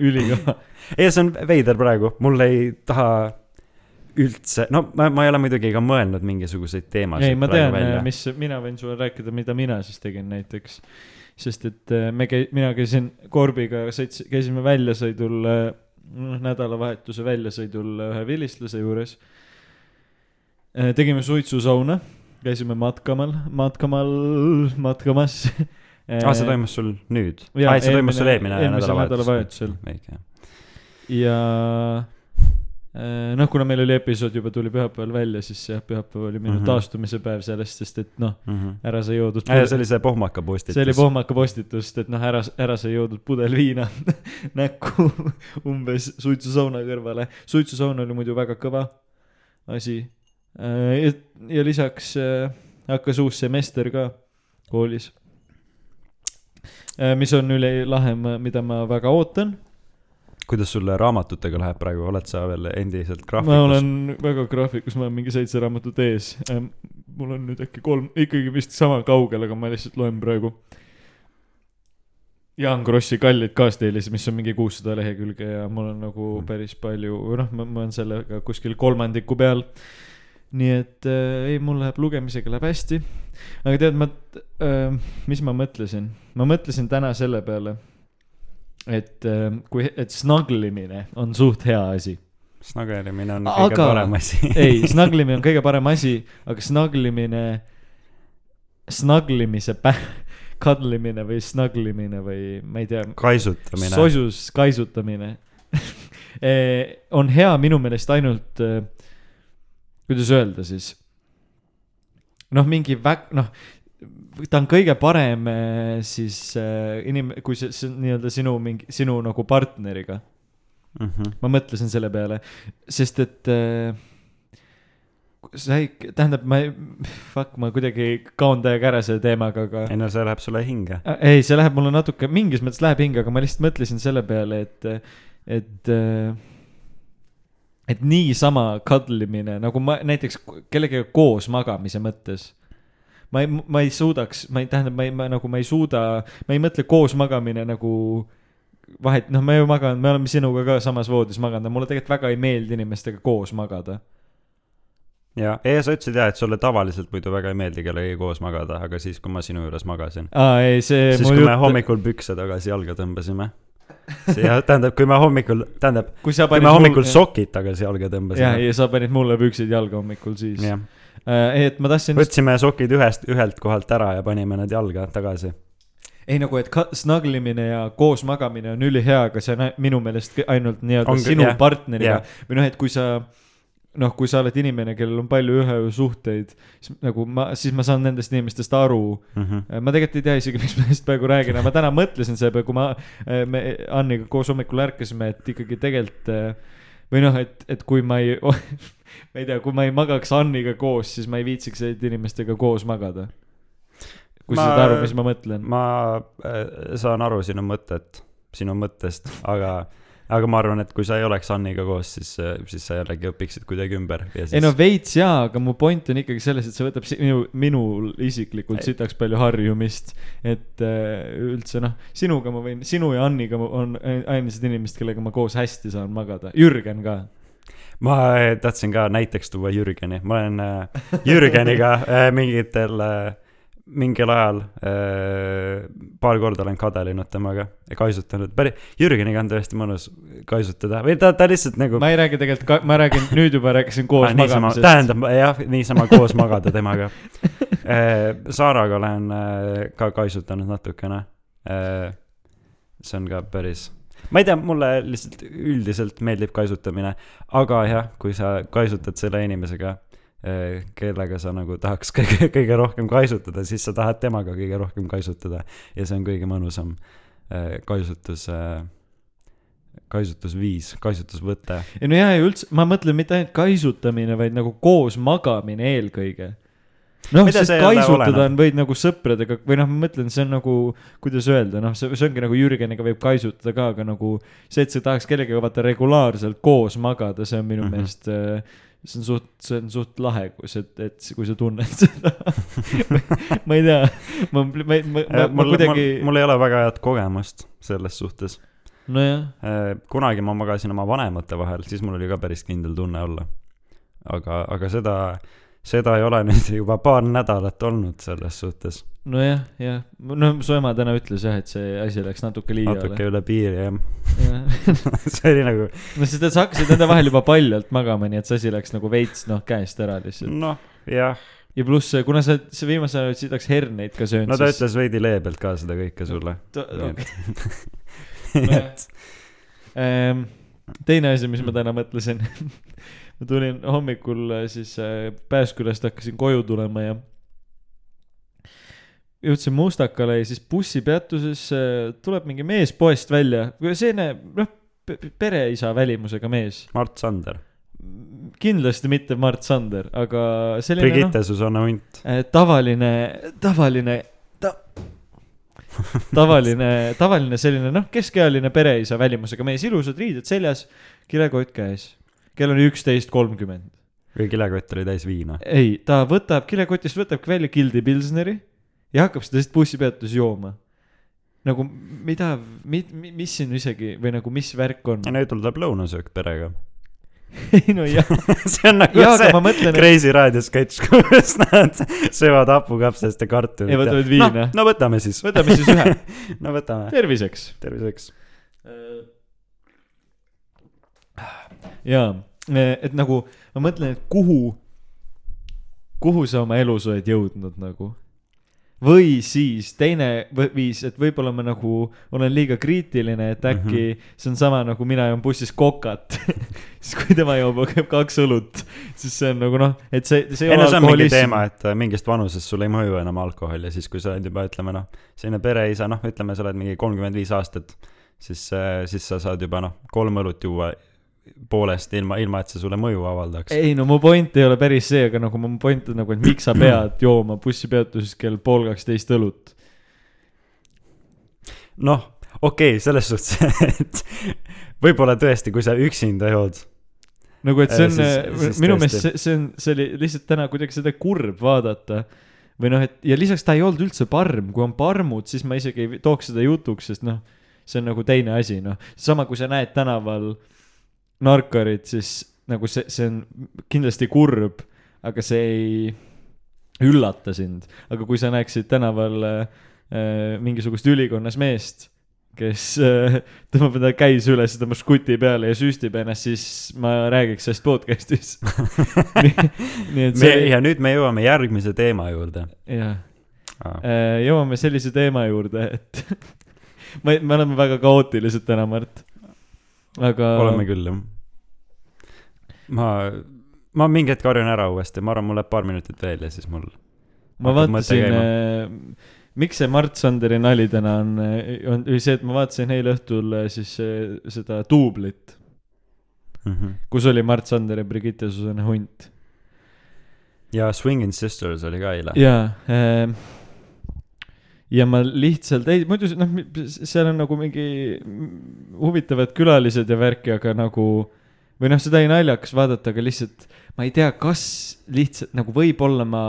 ülikõva. ei, see on veider praegu, mul ei taha üldse, no ma, ma ei ole muidugi ka mõelnud mingisuguseid teemasid ei, ma tean, mis, mina võin sulle rääkida, mida mina siis tegin näiteks. sest et äh, me käi-, mina käisin Korbiga, sõits-, käisime väljasõidul, noh, nädalavahetuse väljasõidul ühe vilistlase juures. tegime suitsusauna, käisime matkamal, matkamal, matkamas. aa, see toimus sul nüüd? Aa, see toimus sul eelmine- nädalavahetusel õige. ja äh, noh, kuna meil oli episood juba tuli pühapäeval välja, siis jah, pühapäev oli minu mm. -hmm. taastumise päev sellest, sest et noh, Mhm. ära sai joodud. see oli see pohmaka postitus. see oli pohmaka postitus, et noh, ära, ära sai joodud pudel viina näkku umbes suitsusauna kõrvale. suitsusaun oli muidu väga kõva asi. Ja, ja lisaks äh, hakkas uus semester ka koolis. mis on ülilahe, mida ma väga ootan. kuidas sul raamatutega läheb praegu, oled sa veel endiselt ma graafikus? olen väga graafikus, ma olen mingi seitse raamatut ees. mul on nüüd äkki kolm, ikkagi vist sama kaugel, aga ma lihtsalt loen praegu. Jaan Krossi Kallid kaastiilis, mis on mingi kuussada lehekülge ja mul on nagu Mm. päris palju, noh, ma, ma olen sellega kuskil kolmandiku peal. Nii et äh, ei, mul läheb lugemisega läheb hästi. aga tead, ma äh,, mis ma mõtlesin, ma mõtlesin täna selle peale, et äh, kui, et snuglimine on suht hea asi snagerimine on Aga- kõige parem asi. ei, snuglimine on kõige parem asi, aga snuglimine, snuglimise pä-, kadlimine või snuglimine või ma ei tea, kaisutamine. sosus kaisutamine eh, on hea minu meelest ainult, kuidas öelda siis, noh, mingi väg-, noh, ta on kõige parem eh, siis äh, inim-, kui see, see nii-öelda sinu mingi, sinu nagu partneriga Mhm. ma mõtlesin selle peale, sest et äh, sa ei, tähendab, ma ei, fuck, ma kuidagi kaon täiega ära selle teemaga, aga ei no see läheb sulle hinge. äh, ei, see läheb mulle natuke, mingis mõttes läheb hinge, aga ma lihtsalt mõtlesin selle peale, et, et äh, et niisama kadlimine nagu ma näiteks kellegagi koos magamise mõttes. Ma ei, ma ei suudaks, ma ei, tähendab, ma ei, ma nagu, ma ei suuda, ma ei mõtle koos magamine nagu vahet, noh, ma ju magan, me oleme sinuga ka samas voodis maganud, aga mulle tegelikult väga ei meeldi inimestega koos magada. ja, ja sa ütlesid jah, et sulle tavaliselt muidu väga ei meeldi kellegagi koos magada, aga siis, kui ma sinu juures magasin, aa, ei, see siis kui me jutt- hommikul pükse tagasi jalga tõmbasime, see jah, tähendab, kui ma hommikul, tähendab, kui sa kui ma hommikul mul- sokid tagasi jalga tõmbasin. ja sa panid mulle püksid jalga hommikul siis. jah, et ma tahtsin, võtsime sokid ühest, ühelt kohalt ära ja panime nad jalga tagasi. ei nagu, et snuglimine ja koos magamine on ülihea, aga see on minu meelest ainult nii-öelda sinu jah. partneriga Jah. või noh, et kui sa noh, kui sa oled inimene, kellel on palju ühesuhteid, siis nagu ma, siis ma saan nendest inimestest aru Mhm. ma tegelikult ei tea isegi, miks ma neist praegu räägin, aga ma täna mõtlesin selle peale, kui ma, me Anniga koos hommikul ärkasime, et ikkagi tegelikult eh, või noh, et, et kui ma ei, ma ei tea, kui ma ei magaks Anniga koos, siis ma ei viitsiks selliste inimestega koos magada. kui Ma- sa saad aru, mis ma mõtlen. ma äh, saan aru sinu mõtet, sinu mõttest, aga, aga ma arvan, et kui sa ei oleks Anniga koos, siis, siis sa jällegi õpiksid kuidagi ümber siis ei no veits jaa, aga mu point on ikkagi selles, et see võtab minu, minul isiklikult sitaks palju harjumist. et äh, üldse noh, sinuga ma võin, sinu ja Anniga on ainsad inimesed, kellega ma koos hästi saan magada, Jürgen ka. ma äh, tahtsin ka näiteks tuua Jürgeni, ma olen Jürgeniga mingitel mingil ajal äh, paar korda olen kadelinud temaga ja kaisutanud, päris, Jürgeniga on tõesti mõnus kaisutada või ta, ta lihtsalt nagu ma ei räägi tegelikult, ma räägin, nüüd juba rääkisin koos Ah, magamisest. tähendab jah, niisama koos magada temaga. Saaraga olen äh, ka kaisutanud natukene. see on ka päris, ma ei tea, mulle lihtsalt üldiselt meeldib kaisutamine, aga jah, kui sa kaisutad selle inimesega, kellega sa nagu tahaks kõige, kõige rohkem kaisutada, siis sa tahad temaga kõige rohkem kaisutada ja see on kõige mõnusam äh, kaisutus, kaisutusviis, kaisutusvõte ei no jaa, ja üldse, ma mõtlen mitte ainult kaisutamine, vaid nagu koos magamine eelkõige. noh, sest kaisutada on võid nagu sõpradega või noh, ma mõtlen, see on nagu, kuidas öelda, noh, see, see ongi nagu Jürgeniga võib kaisutada ka, aga nagu see, et sa tahaks kellegagi vaata regulaarselt koos magada, see on minu mm. -hmm. meelest äh, see on suht, see on suht lahe, kui sa, et kui sa tunned seda ma ei tea, ma, ma, ma, ma, ma mul, mul, kuidagi, mul ei ole väga head kogemust selles suhtes. nojah, kunagi ma magasin oma vanemate vahel, siis mul oli ka päris kindel tunne olla. aga, aga seda, seda ei ole nüüd juba paar nädalat olnud selles suhtes. nojah, jah, no su ema täna ütles jah, et see asi läks natuke liiale natuke üle piiri jah. Jah. see oli nagu, no sest et sa hakkasid nende vahel juba paljalt magama, nii et see asi läks nagu veits noh käest ära lihtsalt. noh, jah. ja pluss, kuna sa, sa viimasel ajal sitaks herneid ka söönud, no ta ütles veidi leebelt ka seda kõike sulle. nii et, Ehm, teine asi, mis ma täna mõtlesin. ma tulin hommikul äh, siis äh, Pääskülast hakkasin koju tulema ja jõudsin Mustakale ja siis bussipeatuses äh, tuleb mingi mees poest välja, selline noh, pereisa välimusega mees. Mart Sander. kindlasti mitte Mart Sander, aga selline noh, Brigitte Susanne Unt. tavaline, tavaline ta,, tavaline, tavaline selline noh, keskealine pereisa välimusega mees, ilusad riided seljas, kilekott käes. kell oli üksteist kolmkümmend. või kilekott oli täis viina. ei, ta võtab kilekotist, võtabki välja Gildi Pilsneri ja hakkab seda lihtsalt bussipeatuses jooma. nagu mida, mis siin isegi või nagu mis värk on ja? nüüd tuleb lõunasöök perega. ei no jah, see on nagu aga see mõtlen, et Kreisi raadio sketš, kus nad söövad hapukapsast ja kartulit. Ja võtavad viina. no, no võtame siis. võtame siis ühe, no võtame, terviseks. terviseks. jaa, et nagu ma mõtlen, et kuhu, kuhu sa oma elus oled jõudnud nagu. Või siis teine viis, et võib-olla ma nagu olen liiga kriitiline, et äkki mm Mhm. -hmm. see on sama nagu mina joon bussis kokat. siis kui tema joob kaks õlut, siis see on nagu noh, et see, see ei ei no ole mingi alkoholism teema, et äh, mingist vanusest sulle ei mõju enam alkohol ja siis, kui sa oled juba, ütleme noh, selline pereisa, noh, ütleme, sa oled mingi kolmkümmend viis aastat, siis, siis sa saad juba noh, kolm õlut juua poolest ilma, ilma et see sulle mõju avaldaks. ei no mu point ei ole päris see, aga nagu mu point on nagu, et miks sa pead jooma bussipeatuses kell pool kaksteist õlut. noh, okei okay,, selles suhtes, et võib-olla tõesti, kui sa üksinda jood, nagu, et see on Siis- siis, siis minu meelest see, see on, see oli lihtsalt täna kuidagi seda kurb vaadata. või noh, et ja lisaks ta ei olnud üldse parm, kui on parmud, siis ma isegi ei tooks seda jutuks, sest noh, see on nagu teine asi, noh. sama, kui sa näed tänaval narkarit, siis nagu see, see on kindlasti kurb, aga see ei üllata sind. aga kui sa näeksid tänaval äh, mingisugust ülikonnas meest, kes äh, tõmbab enda käis üles tema žguti peale ja süstib ennast, siis ma räägiks sellest podcast'is. nii et see, ja nüüd me jõuame järgmise teema juurde jah, ah.. jõuame sellise teema juurde, et me, me oleme väga kaootilised täna, Mart. aga. oleme küll jah. ma, ma mingi hetk harjun ära uuesti, ma arvan, mul läheb paar minutit veel ja siis mul. ma vaatasin käima., miks see Mart Sanderi nali täna on, on oli see, et ma vaatasin eile õhtul äh, siis äh, seda duublit, Mm -hmm. kus oli Mart Sander ja Brigitte Susanne Hunt. ja Swingin' Sisters oli ka eile. jaa äh,, ja ma lihtsalt, ei muidu noh, seal on nagu mingi huvitavad külalised ja värki, aga nagu või noh, seda oli naljakas vaadata, aga lihtsalt ma ei tea, kas lihtsalt nagu võib-olla ma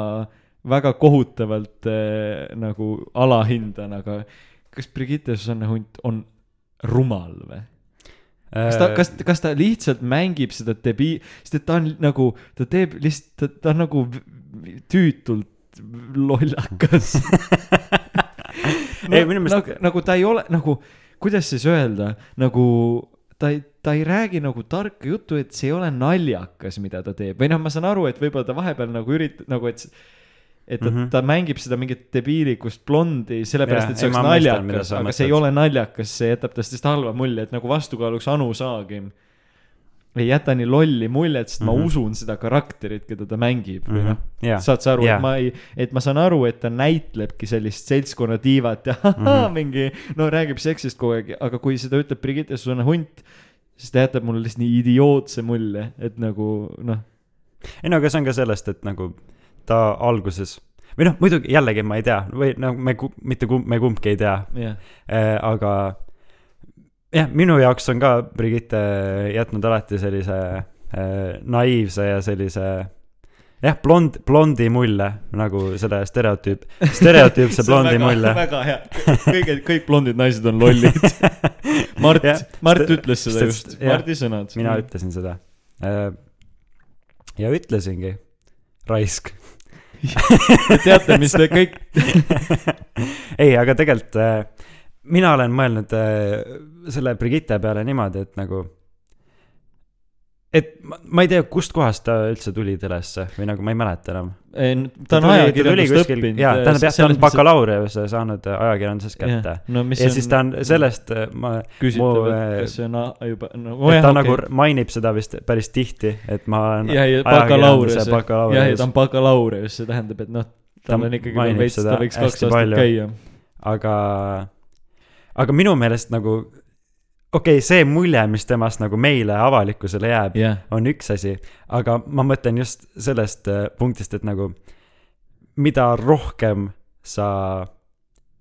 väga kohutavalt äh, nagu alahindan, aga kas Brigitte Susanne Hunt on rumal või? kas ta, kas, kas ta lihtsalt mängib seda debi-, sest et ta on nagu, ta teeb lihtsalt, ta on nagu tüütult lollakas Ei, minu meelest- nagu, nagu ta ei ole nagu, kuidas siis öelda, nagu ta ei, ta ei räägi nagu tarka juttu, et see ei ole naljakas, mida ta teeb või noh, ma saan aru, et võib-olla ta vahepeal nagu üritab nagu, et et ta, mm. -hmm. ta mängib seda mingit debiilikust blondi sellepärast, et see oleks naljakas, aga see ei mõtled. ole naljakas, see jätab tast lihtsalt halva mulje, et nagu vastukaaluks Anu Saagim ei jäta nii lolli muljet, sest mm -hmm. Mhm. ma usun seda karakterit, keda ta mängib või noh, jaa, saad sa aru Jaa. et ma ei, et ma saan aru, et ta näitlebki sellist seltskonna diivat ja mm Mhm. -hmm. mingi no räägib seksist kogu aeg, aga kui seda ütleb Brigitte Susanne Hunt, siis ta jätab mulle lihtsalt nii idiootse mulje, et nagu noh, ei no aga see on ka sellest, et nagu ta alguses või noh, muidugi jällegi ma ei tea või no me mitte kumb, me kumbki ei tea jah, äh,, aga jah, minu jaoks on ka Brigitte jätnud alati sellise äh, naiivse ja sellise jah, blond, blondi mulje nagu selle stereotüüp, stereotüüpse blondi mulje. väga hea, kõige, kõik blondid naised on lollid. Mart Mart ütles seda st- just, Mardi sõnad. mina ütlesin seda. ja ütlesingi, raisk. Te teate, mis te kõik, ei, aga tegelikult äh, mina olen mõelnud äh, selle Brigitte peale niimoodi, et nagu, et ma, ma ei tea, kustkohast ta üldse tuli telesse või nagu ma ei mäleta enam. ta on ajakirjandust õppinud. jaa, tähendab jah, ta on. bakalaureuse saanud äh, ajakirjandusest kätte. no ja siis ta on sellest, ma, küsitav, et äh, kas see on juba, no et jah, ta okei. nagu mainib seda vist päris tihti, et ma olen jah, ja ajakirjanduse bakalaureus, jah, ja ta on bakalaureus, see tähendab, et noh, Ta tal on ikkagi mainib veits, ta võiks kaks aastat palju. käia. aga, aga minu meelest nagu okei okay,, see mulje, mis temast nagu meile, avalikkusele jääb, jah, on üks asi, aga ma mõtlen just sellest äh, punktist, et nagu mida rohkem sa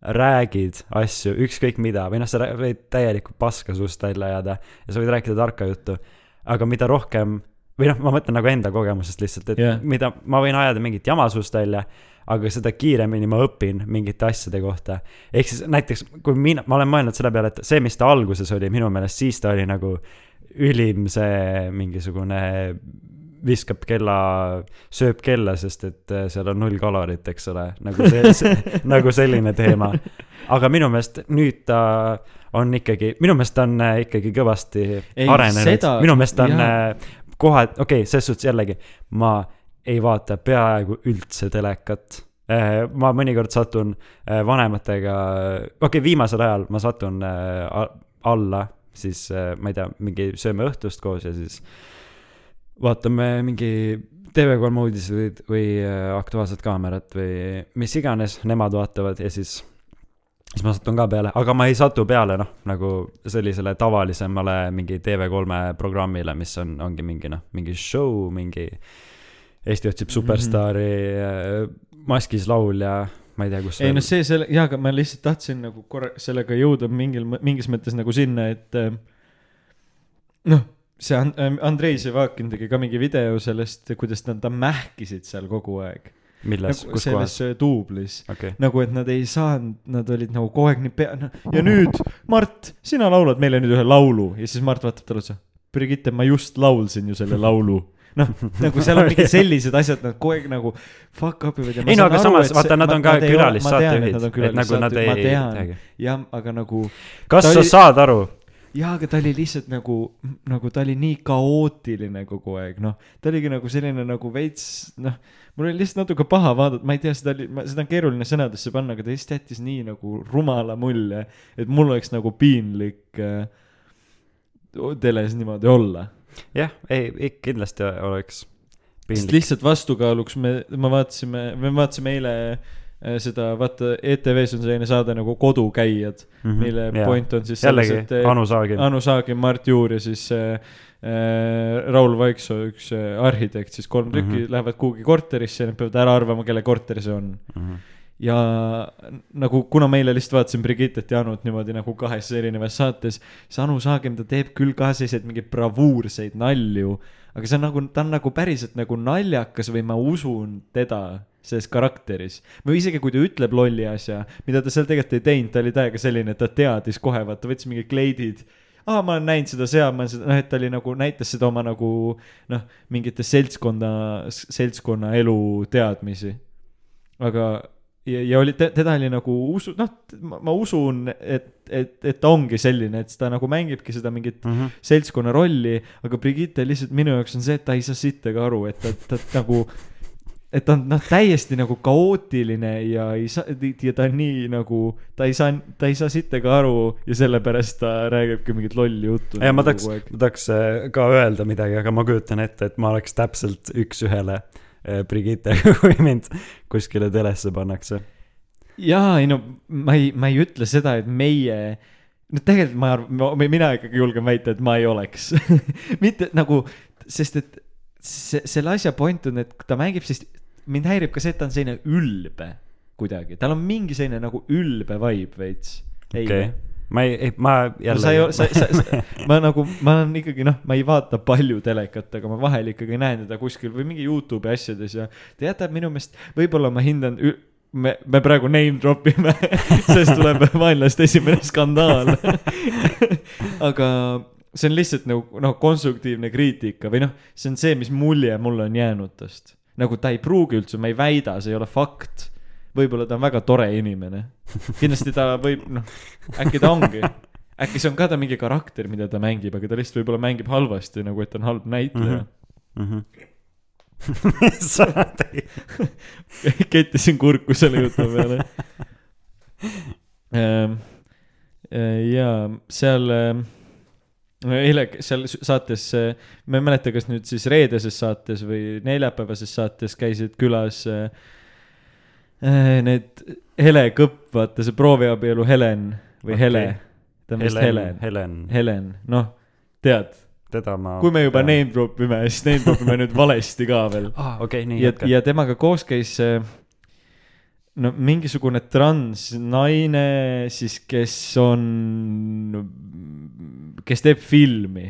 räägid asju, ükskõik mida, või noh, sa võid täielikku paska suust välja ajada ja sa võid rääkida tarka juttu, aga mida rohkem või noh, ma mõtlen nagu enda kogemusest lihtsalt, et yeah. mida, ma võin ajada mingit jama suust välja, aga seda kiiremini ma õpin mingite asjade kohta. ehk siis näiteks, kui mina, ma olen mõelnud selle peale, et see, mis ta alguses oli, minu meelest siis ta oli nagu ülim see mingisugune viskab kella, sööb kella, sest et äh, seal on null kalorit, eks ole, nagu see, see, nagu selline teema. aga minu meelest nüüd ta on ikkagi, minu meelest ta on äh, ikkagi kõvasti Ei, arenenud seda-, minu meelest ta on jaa. Äh, kohe, okei okay,, selles suhtes jällegi, ma ei vaata peaaegu üldse telekat. ma mõnikord satun äh, vanematega, okei okay,, viimasel ajal ma satun äh, alla, siis äh, ma ei tea, mingi sööme õhtust koos ja siis vaatame mingi TV3 uudiseid või äh, Aktuaalset Kaamerat või mis iganes nemad vaatavad ja siis siis ma satun ka peale, aga ma ei satu peale noh, nagu sellisele tavalisemale mingi TV3 programmile, mis on, ongi mingi noh, mingi show, mingi Eesti otsib superstaari mm, -hmm. maskis laulja, ma ei tea, kus ei no see, selle, jaa, aga ma lihtsalt tahtsin nagu korra sellega jõuda mingil, mingis mõttes nagu sinna, et äh, noh, see And- Andrei Sevakin tegi ka mingi video sellest, kuidas nad, ta mähkisid seal kogu aeg. milles, nagu kus selles kohas, äh, duublis. okei. nagu, et nad ei saanud, nad olid nagu kogu aeg nii pea, noh, ja nüüd, Mart, sina laulad meile nüüd ühe laulu ja siis Mart vaatab talle otsa. Brigitte, ma just laulsin ju selle laulu. noh, nagu seal on mingid sellised asjad, nad kogu aeg nagu fuck up ivad ei no aga aru, samas vaata, nad on ka külalissaatejuhid et nagu nad ei teagi. jah, aga nagu kas sa oli- saad aru? jaa, aga ta oli lihtsalt nagu, nagu ta oli nii kaootiline kogu aeg, noh. ta oligi nagu selline nagu veits, noh, mul oli lihtsalt natuke paha vaadata, ma ei tea, seda oli, seda on keeruline sõnadesse panna, aga ta lihtsalt jättis nii nagu rumala mulje, et mul oleks nagu piinlik äh, teles niimoodi olla. jah, ei, kindlasti oleks sest lihtsalt vastukaaluks me, me vaatasime, me vaatasime eile äh, seda, vaata ETV-s on selline saade nagu Kodukäijad, mille Mhm. Jaa. point on siis selles, et, Anu Saagim. Anu Saagim, Mart Juur ja siis äh, äh, Raul Vaiksoo, üks äh, arhitekt, siis kolm tükki mm. -hmm. lähevad kuhugi korterisse ja nad peavad ära arvama, kelle korter see on. Mhm. ja nagu, kuna ma eile lihtsalt vaatasin Brigittet ja Anut niimoodi nagu kahes erinevas saates, siis Anu Saagim, ta teeb küll ka selliseid mingeid bravuurseid nalju, aga see on nagu, ta on nagu päriselt nagu naljakas või ma usun teda selles karakteris. või isegi kui ta ütleb lolli asja, mida ta seal tegelikult ei teinud, ta oli täiega selline, et ta teadis kohe, vaata võttis mingid kleidid aa, ma olen näinud seda seal, ma olen seda, noh, et ta oli nagu, näitas seda oma nagu noh, mingite seltskonna, seltskonna elu teadmisi. aga, ja, ja oli, teda oli nagu usu, noh, ma usun, et, et, et ta ongi selline, et ta nagu mängibki seda mingit Mhm. seltskonna rolli, aga Brigitte lihtsalt minu jaoks on see, et ta ei saa sittagi aru, et ta, ta nagu, et ta on noh, täiesti nagu kaootiline ja ei saa, ja ta on nii nagu, ta ei saa, ta ei saa sittagi aru ja sellepärast ta räägibki mingit lolli juttu. ja ma tahaks, ma tahaks äh, ka öelda midagi, aga ma kujutan ette, et ma oleks täpselt üks-ühele äh, Brigittega, kui mind kuskile telesse pannakse. jaa, ei no ma ei, ma ei ütle seda, et meie, no tegelikult ma arvan, mina ikkagi julgen väita, et ma ei oleks. mitte nagu, sest et see, selle asja point on, et ta mängib siis, mind häirib ka see, et ta on selline ülbe kuidagi, tal on mingi selline nagu ülbe vibe veits. okei okay., ma ei, ei, ma no jälle sa ei ole, sa, sa, sa, ma nagu, ma olen ikkagi noh, ma ei vaata palju telekat, aga ma vahel ikkagi näen teda kuskil või mingi Youtube'i asjades ja ta jätab minu meelest, võib-olla ma hindan, me, me praegu name drop ime, sest tuleb vaenlaste esimene skandaal. aga see on lihtsalt nagu noh, konstruktiivne kriitika või noh, see on see, mis mulje mulle on jäänud tast. Nagu ta ei pruugi üldse, ma ei väida, see ei ole fakt. võib-olla ta on väga tore inimene. kindlasti ta võib, noh, äkki ta ongi. äkki see on ka ta mingi karakter, mida ta mängib, aga ta lihtsalt võib-olla mängib halvasti, nagu et ta on halb näitleja mm. -hmm. sa tegid, kettisin kurku selle jutu peale. ja seal ähm, eile seal saates, ma ei mäleta, kas nüüd siis reedeses saates või neljapäevases saates käisid külas äh, äh, need Hele Kõpp, vaata see prooviabielu Helen või Okei. Hele, ta on vist Helen, Helen, Helen, noh, tead, teda ma. kui me juba name drop ime, siis name drop ime nüüd valesti ka veel aa, okei, nii, ja, jätka. ja temaga koos käis äh, no mingisugune transnaine siis, kes on, kes teeb filmi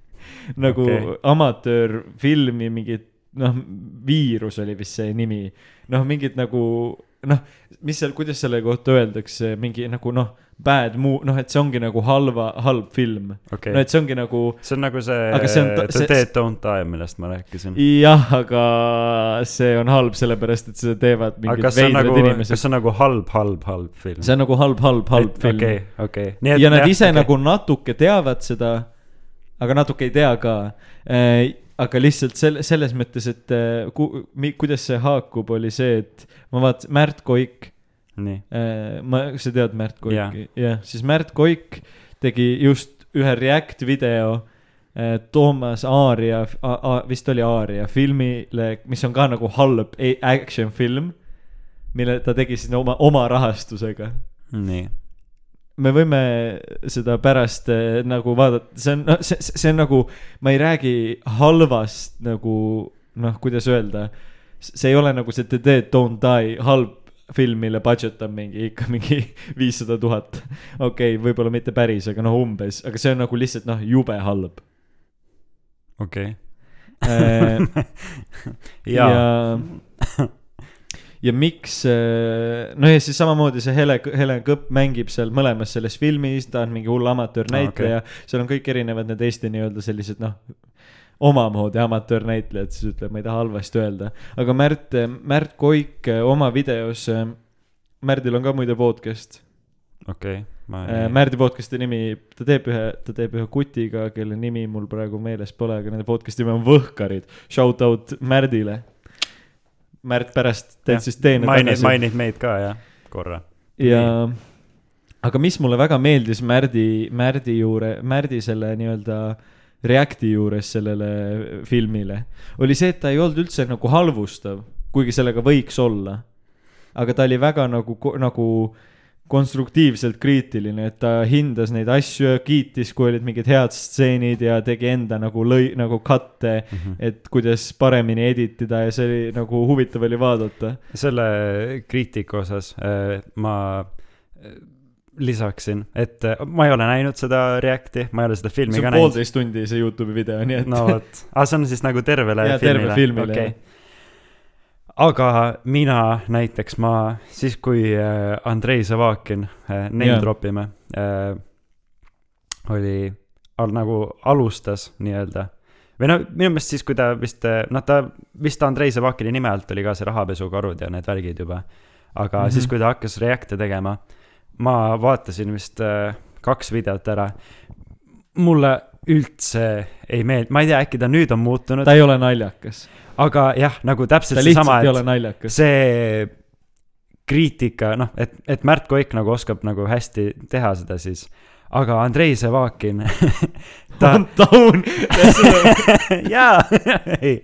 nagu okay. amatöörfilmi mingit noh, viirus oli vist see nimi, noh, mingid nagu noh, mis seal, kuidas selle kohta öeldakse, mingi nagu noh, bad mu-, noh, et see ongi nagu halva, halb film okei no, et see ongi nagu see on nagu see see on The see- Dead Don't Die, millest ma rääkisin. jah, aga see on halb, sellepärast et seda teevad mingid kas veidrad nagu, kas inimesed. see on nagu halb, halb, halb film? see on nagu halb, halb, halb film okei, okei. ja nad ise okay. nagu natuke teavad seda, aga natuke ei tea ka äh,. aga lihtsalt selle, selles mõttes, et äh, ku, mi, kuidas see haakub, oli see, et ma vaatasin Märt Koik äh,, ma, sa tead Märt. Koiki, jah, siis Märt Koik tegi just ühe react video äh, Toomas Aaria, vist oli Aaria filmile, mis on ka nagu halb e- action film, mille ta tegi siis oma, oma rahastusega. Nii, me võime seda pärast eh, nagu vaadata, see on, see, see on nagu, ma ei räägi halvast nagu noh, kuidas öelda. see ei ole nagu see Don't Die halb film, mille budget on mingi ikka mingi viissada tuhat. okei okay,, võib-olla mitte päris, aga noh, umbes, aga see on nagu lihtsalt noh, jube halb. okei. ja, jaa, ja ja miks, no ja siis samamoodi see Hele, Helen Kõpp mängib seal mõlemas selles filmis, ta on mingi hull amatöörnäitleja okay., seal on kõik erinevad need Eesti nii-öelda sellised noh, omamoodi amatöörnäitlejad, siis ütleb, ma ei taha halvasti öelda. aga Märt, Märt Koik eh, oma videos, Märdil on ka muide podcast. okei, ma Äh, Märdi podcast'i nimi, ta teeb ühe, ta teeb ühe kutiga, kelle nimi mul praegu meeles pole, aga nende podcast'i nimi on Võhkarid. Shout out Märdile. Märt pärast teed siis teene mainid, tagasi. mainid meid ka jah, korra. ja, aga mis mulle väga meeldis Märdi, Märdi juure, Märdi selle nii-öelda Reacti juures sellele filmile, oli see, et ta ei olnud üldse nagu halvustav, kuigi sellega võiks olla. aga ta oli väga nagu, nagu konstruktiivselt kriitiline, et ta hindas neid asju ja kiitis, kui olid mingid head stseenid ja tegi enda nagu lõi-, nagu katte, Mhm. et kuidas paremini editida ja see oli nagu huvitav oli vaadata. selle kriitika osas äh, ma lisaksin, et äh, ma ei ole näinud seda Reacti, ma ei ole seda filmi see ka näinud. poolteist tundi see Youtube'i video, nii et no vot, aga see on siis nagu tervele terve filmile, filmile, okei. aga mina näiteks, ma siis, kui äh, Andrei Zavakin äh, name drop ime oli al, nagu alustas nii-öelda või no minu meelest siis, kui ta vist, noh, ta vist Andrei Zavakini nime alt oli ka see rahapesukarud ja need värgid juba. aga mm. -hmm. siis, kui ta hakkas React'e tegema, ma vaatasin vist äh, kaks videot ära. mulle üldse ei meeldi, ma ei tea, äkki ta nüüd on muutunud, ta ei ole naljakas. aga jah, nagu täpselt seesama, et see kriitika, noh, et, et Märt Koik nagu oskab nagu hästi teha seda siis, aga Andrei Zevakin ta on taun. jaa, ei,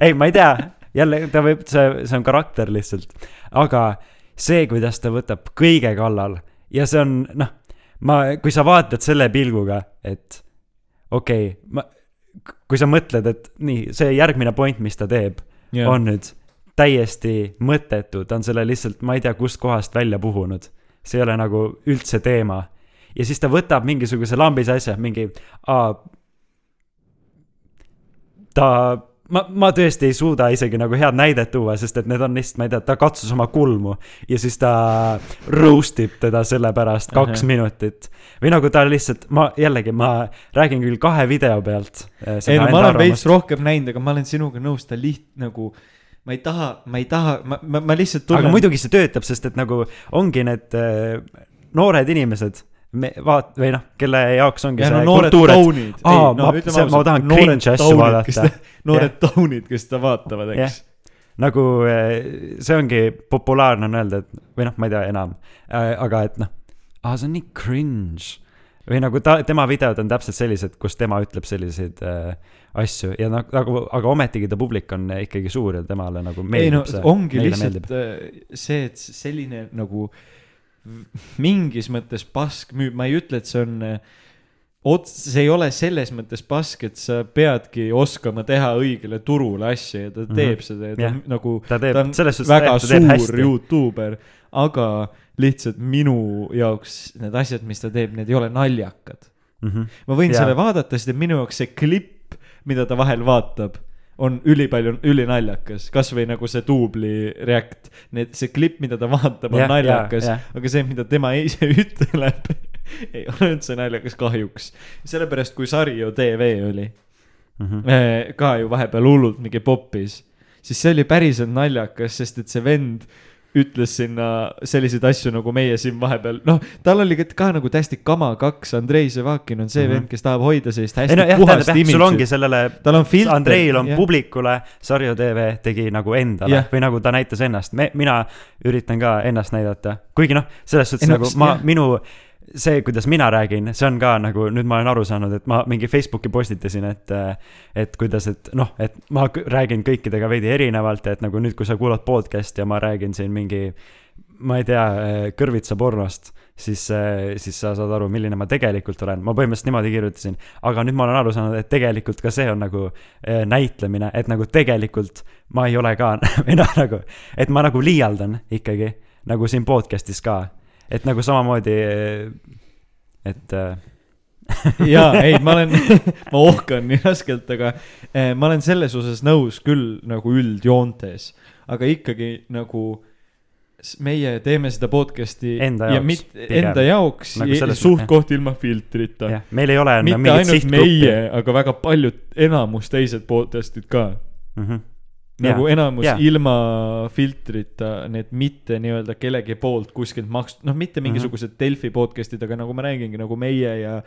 ei, ma ei tea, jälle ta võib, see, see on karakter lihtsalt, aga see, kuidas ta võtab kõige kallal ja see on, noh, ma, kui sa vaatad selle pilguga, et okei okay,, ma, kui sa mõtled, et nii, see järgmine point, mis ta teeb, on nüüd täiesti mõttetu, ta on selle lihtsalt, ma ei tea, kustkohast välja puhunud. see ei ole nagu üldse teema. ja siis ta võtab mingisuguse lambise asja, mingi, ta, ma, ma tõesti ei suuda isegi nagu head näidet tuua, sest et need on lihtsalt, ma ei tea, ta katsus oma kulmu ja siis ta roast ib teda selle pärast kaks Ahah. minutit. või nagu ta lihtsalt, ma jällegi, ma räägin küll kahe video pealt. ei no ma olen veits rohkem näinud, aga ma olen sinuga nõus, ta liht- nagu, ma ei taha, ma ei taha, ma, ma, ma lihtsalt aga tunnen. muidugi see töötab, sest et nagu ongi need äh, noored inimesed, me vaat-, või noh, kelle jaoks ongi ja no see noored kultuur, et aa, ma- see- ma tahan cringe asju vaadata. noored taunid, kes seda vaatavad, eks. nagu äh, see ongi populaarne on öelda, et või noh, ma ei tea enam, aga et noh, aa, see on nii cringe. või nagu ta, tema videod on täpselt sellised, kus tema ütleb selliseid äh, asju ja nagu, nagu, aga ometigi ta publik on ikkagi suur ja temale nagu ei no meeldib see. ongi lihtsalt äh, see, et selline nagu v- mingis mõttes pask müüb, ma ei ütle, et see on äh, ots-, see ei ole selles mõttes pask, et sa peadki oskama teha õigele turule asja ja ta Mhm. teeb seda ja ta on nagu ta teeb ta on selles suhtes väga ta teeb suur hästi. Youtuber, aga lihtsalt minu jaoks need asjad, mis ta teeb, need ei ole naljakad. Mhm. ma võin Jaa. selle vaadata, sest et minu jaoks see klipp, mida ta vahel vaatab, on ülipalju, ülinaljakas, kasvõi nagu see duubli react, need, see klipp, mida ta vaatab, on Jah, naljakas aga see, mida tema ise ütleb, ei ole üldse naljakas kahjuks. sellepärast, kui Sario tv oli, Mhm. ka ju vahepeal hullult mingi popis, siis see oli päriselt naljakas, sest et see vend ütles sinna selliseid asju, nagu meie siin vahepeal, noh, tal oli ka- nagu täiesti kama kaks, Andrei Zevakin on see mm. -hmm. vend, kes tahab hoida sellist ei hästi no jah, puhast jah, sul ongi imidžit. sellele, on. Andreil on publikule, Sarju tv tegi nagu endale Jah. või nagu ta näitas ennast, me, mina üritan ka ennast näidata, kuigi noh, selles suhtes Ei no nagu ma jah., minu see, kuidas mina räägin, see on ka nagu nüüd ma olen aru saanud, et ma mingi Facebooki postitasin, et et kuidas, et noh, et ma räägin kõikidega veidi erinevalt, et nagu nüüd, kui sa kuulad podcast'i ja ma räägin siin mingi ma ei tea, kõrvitsa pornost, siis, siis sa saad aru, milline ma tegelikult olen, ma põhimõtteliselt niimoodi kirjutasin. aga nüüd ma olen aru saanud, et tegelikult ka see on nagu eh, näitlemine, et nagu tegelikult ma ei ole ka või noh, nagu, et ma nagu liialdan ikkagi nagu siin podcast'is ka, et nagu samamoodi, et eh, jaa, ei, ma olen, ma ohkan nii raskelt, aga eh, ma olen selles osas nõus küll nagu üldjoontes, aga ikkagi nagu meie teeme seda podcast'i Enda ja jaoks mit- pigem. enda jaoks Nagu ja suht-koht ilma filtrita meil ei ole mitte mingit ainult sihtgruppi meie, aga väga paljud, enamus teised podcast'id ka. mm. -hmm. Nagu enamus jaa. ilma filtrita, need mitte nii-öelda kellegi poolt kuskilt makstud, noh, mitte Mhm. mingisugused Delfi podcast'id, aga nagu ma räägingi, nagu meie ja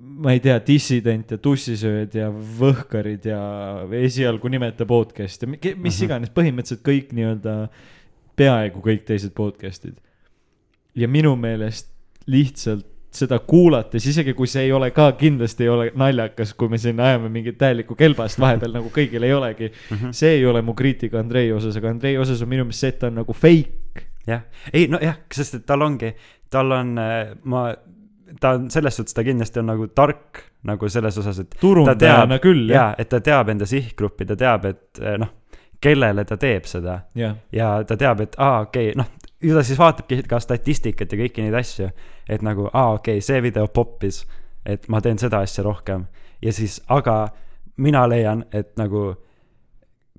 ma ei tea, Dissident ja Tussisööd ja Võhkarid ja esialgu nimeta podcast ja mis Mhm. iganes, põhimõtteliselt kõik nii-öelda, peaaegu kõik teised podcast'id. ja minu meelest lihtsalt seda kuulates, isegi kui see ei ole ka kindlasti ei ole naljakas, kui me siin ajame mingit täielikku kelbast vahepeal nagu kõigil ei olegi. Mhm. see ei ole mu kriitika Andrei osas, aga Andrei osas on minu meelest see, et ta on nagu fake. jah, ei nojah, sest et tal ongi, tal on, ma, ta on selles suhtes, ta kindlasti on nagu tark nagu selles osas, et turundajana küll, jah. et ta teab enda sihtgruppi, ta teab, et eh, noh, kellele ta teeb seda jah, ja ta teab, et aa, okei okay,, noh, ju ta siis vaatabki ka statistikat ja kõiki neid asju, et nagu aa, okei okay,, see video poppis, et ma teen seda asja rohkem ja siis, aga mina leian, et nagu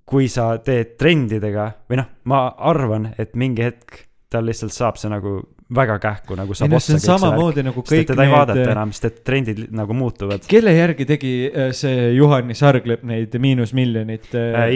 kui sa teed trendidega või noh, ma arvan, et mingi hetk tal lihtsalt saab see nagu väga kähku nagu saab see on otsa see värk, samamoodi nagu kõik teda ei vaadata need. enam, sest et trendid nagu muutuvad kelle järgi tegi äh, see Juhani Sarglepp neid äh,. miinusmiljonit?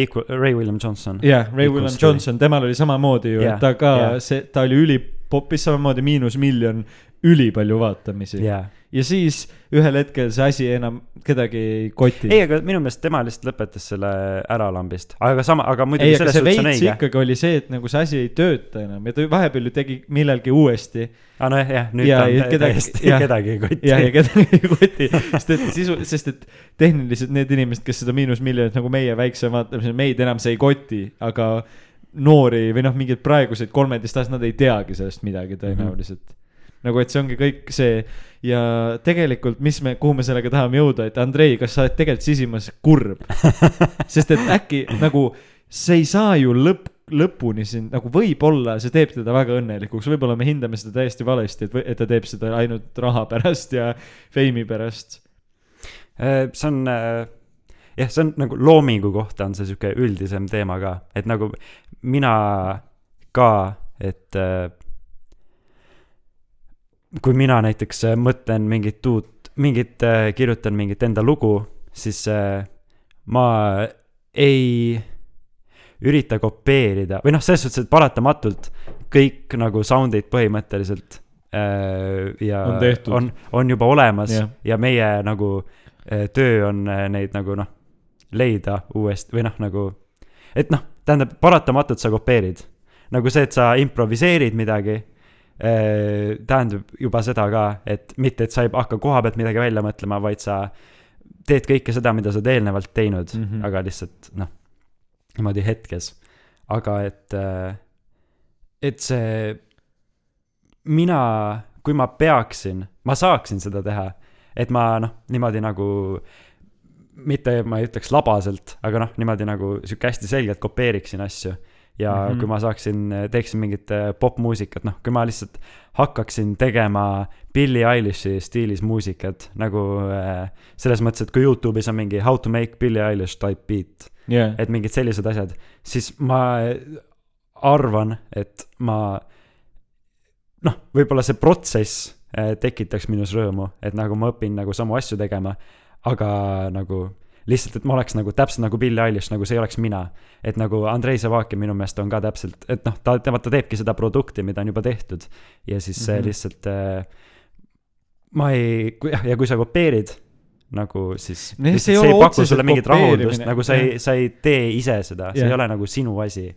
Equal, Ray William Johnson. jah, Ray Equal William. Johnson, temal oli samamoodi ju, Jah, et ta ka jah., see, ta oli ülipopis samamoodi miinusmiljon, ülipalju vaatamisi. jaa. ja siis ühel hetkel see asi enam kedagi ei koti. ei, aga minu meelest tema lihtsalt lõpetas selle ära lambist, aga sama, aga muidugi selles suhtes on õige. ikkagi oli see, et nagu see asi ei tööta enam ja ta vahepeal ju tegi millalgi uuesti aa nojah, jah, nüüd Ja- ta ja täiesti jah. kedagi ei koti. jah, ja kedagi ei koti, sest et sisu, sest et tehniliselt need inimesed, kes seda miinusmiljonit nagu meie väikse vaatamise, meid enam see ei koti, aga noori või noh, mingeid praeguseid kolmeteistaastased, nad ei teagi sellest midagi tõenäoliselt mm. -hmm. nagu, et see ongi kõik see ja tegelikult, mis me, kuhu me sellega tahame jõuda, et Andrei, kas sa oled tegelikult sisimas kurb? sest et äkki nagu see ei saa ju lõpp, lõpuni siin nagu võib-olla see teeb teda väga õnnelikuks, võib-olla me hindame seda täiesti valesti, et, et ta teeb seda ainult raha pärast ja feimi pärast. Äh, see on, jah, see on nagu loomingu kohta on see sihuke üldisem teema ka, et nagu mina ka, et äh, kui mina näiteks äh, mõtlen mingit uut, mingit, kirjutan mingit enda lugu, siis äh, ma ei ürita kopeerida või noh, selles suhtes, et paratamatult kõik nagu sound'id põhimõtteliselt äh, ja On tehtud. on, on juba olemas Jah. ja meie nagu äh, töö on äh, neid nagu noh, leida uuesti või noh, nagu, et noh, tähendab, paratamatult sa kopeerid. nagu see, et sa improviseerid midagi äh, tähendab juba seda ka, et mitte, et sa ei hakka koha pealt midagi välja mõtlema, vaid sa teed kõike seda, mida sa oled eelnevalt teinud mm. -hmm. aga lihtsalt noh, niimoodi hetkes. aga et, et see, mina, kui ma peaksin, ma saaksin seda teha, et ma noh, niimoodi nagu mitte ma ei ütleks labaselt, aga noh, niimoodi nagu sihuke hästi selgelt kopeeriksin asju. Ja mm. -hmm. kui ma saaksin, teeksin mingit äh, popmuusikat, noh, kui ma lihtsalt hakkaksin tegema Billie Eilish'i stiilis muusikat nagu äh, selles mõttes, et kui Youtube'is on mingi how to make Billie Eilish type beat, jah, et mingid sellised asjad, siis ma arvan, et ma noh, võib-olla see protsess tekitaks minus rõõmu, et nagu ma õpin nagu samu asju tegema, aga nagu lihtsalt, et ma oleks nagu täpselt nagu Billie Eilish, nagu see ei oleks mina. et nagu Andrei Zavakin minu meelest on ka täpselt, et noh, ta, tema, ta teebki seda produkti, mida on juba tehtud ja siis see mm. -hmm. lihtsalt äh, ma ei, ja kui sa kopeerid nagu siis Nee, see ei see ole otseselt sulle mingit kopeerimine, nagu sa ei sa ei tee ise seda, see Jah. ei ole nagu sinu asi.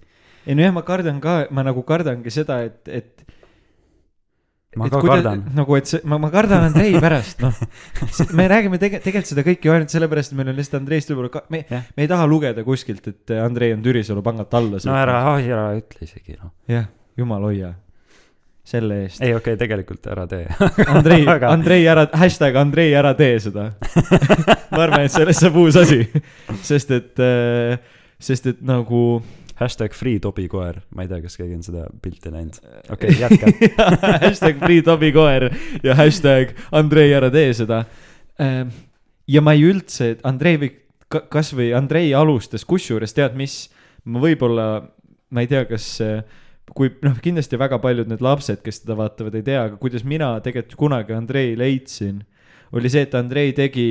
ei nojah, ma kardan ka, ma nagu kardangi seda, et, et. Ma ka kardan. nagu, et see, ma, ma kardan Andrei pärast, noh. me räägime tege-, tegelikult seda kõike ju ainult sellepärast, et meil on lihtsalt Andreist võib-olla me Jah., me ei taha lugeda kuskilt, et Andrei on Türisalu pangalt alla no ära, ära ütle isegi noh. jah, jumal hoia, selle eest. ei, okei okay,, tegelikult ära tee. Andrei, Aga- Andrei ära, hashtag Andrei ära tee seda. ma arvan, et sellest saab uus asi, sest et, sest et nagu hashtag free Tobi koer, ma ei tea, kas keegi on seda pilti näinud. okei okay, jätka. hashtag Free Tobi koer ja hashtag Andrei ära tee seda. ja ma ei üldse, Andrei või ka- kasvõi Andrei alustas, kusjuures tead mis, ma võib-olla, ma ei tea, kas äh, kui noh, kindlasti väga paljud need lapsed, kes teda vaatavad, ei tea, aga kuidas mina tegelikult kunagi Andrei leidsin, oli see, et Andrei tegi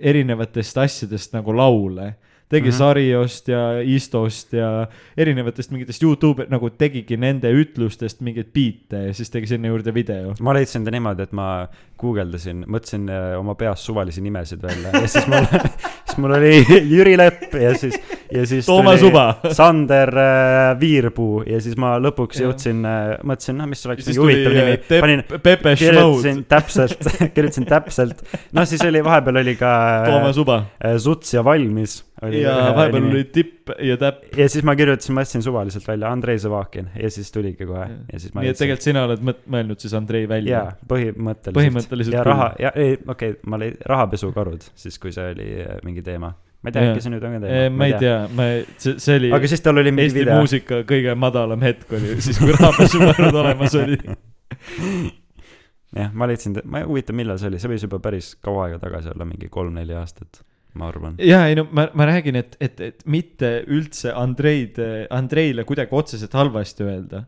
erinevatest asjadest nagu laule. Tegi mm. -hmm. Sariost ja Istost ja erinevatest mingitest Youtube nagu tegigi nende ütlustest mingeid biite ja siis tegi sinna juurde video. ma leidsin ta niimoodi, et ma guugeldasin, mõtlesin äh, oma peas suvalisi nimesid välja ja siis mul siis mul oli Jüri Lepp ja siis, ja siis Toomas Uba. Sander äh, Viirpuu ja siis ma lõpuks jõudsin äh,, mõtlesin, noh, mis oleks mingi huvitav nimi, panin, kirjutasin täpselt, kirjutasin täpselt, noh, siis oli, vahepeal oli ka Toomas Uba Suts ja Valmis. Ja vahepeal oli Tipp ja Täpp. ja siis ma kirjutasin, ma jätsin suvaliselt välja Andrei Zavakin ja siis tuligi kohe ja siis ma nii et tegelikult sina oled mõelnud siis Andrei välja jaa, põhimõtteliselt. Põhimõtteliselt ja raha, ja ei, okei okay,, ma lõin rahapesukarud, siis kui see oli äh, mingi teema. ma ei tea, äkki see nüüd on ka teema. ma ei. tea, ma, see, see oli aga siis tal oli mingi Eesti video. muusika kõige madalam hetk oli siis, kui rahapesumäärad olemas oli. jah, ma leidsin, ma ei huvita, millal see oli, see võis juba päris kaua aega tagasi olla, mingi kolm-neli aastat, ma arvan. ja ei no ma, ma räägin, et, et, et mitte üldse Andreid, Andreile kuidagi otseselt halvasti öelda.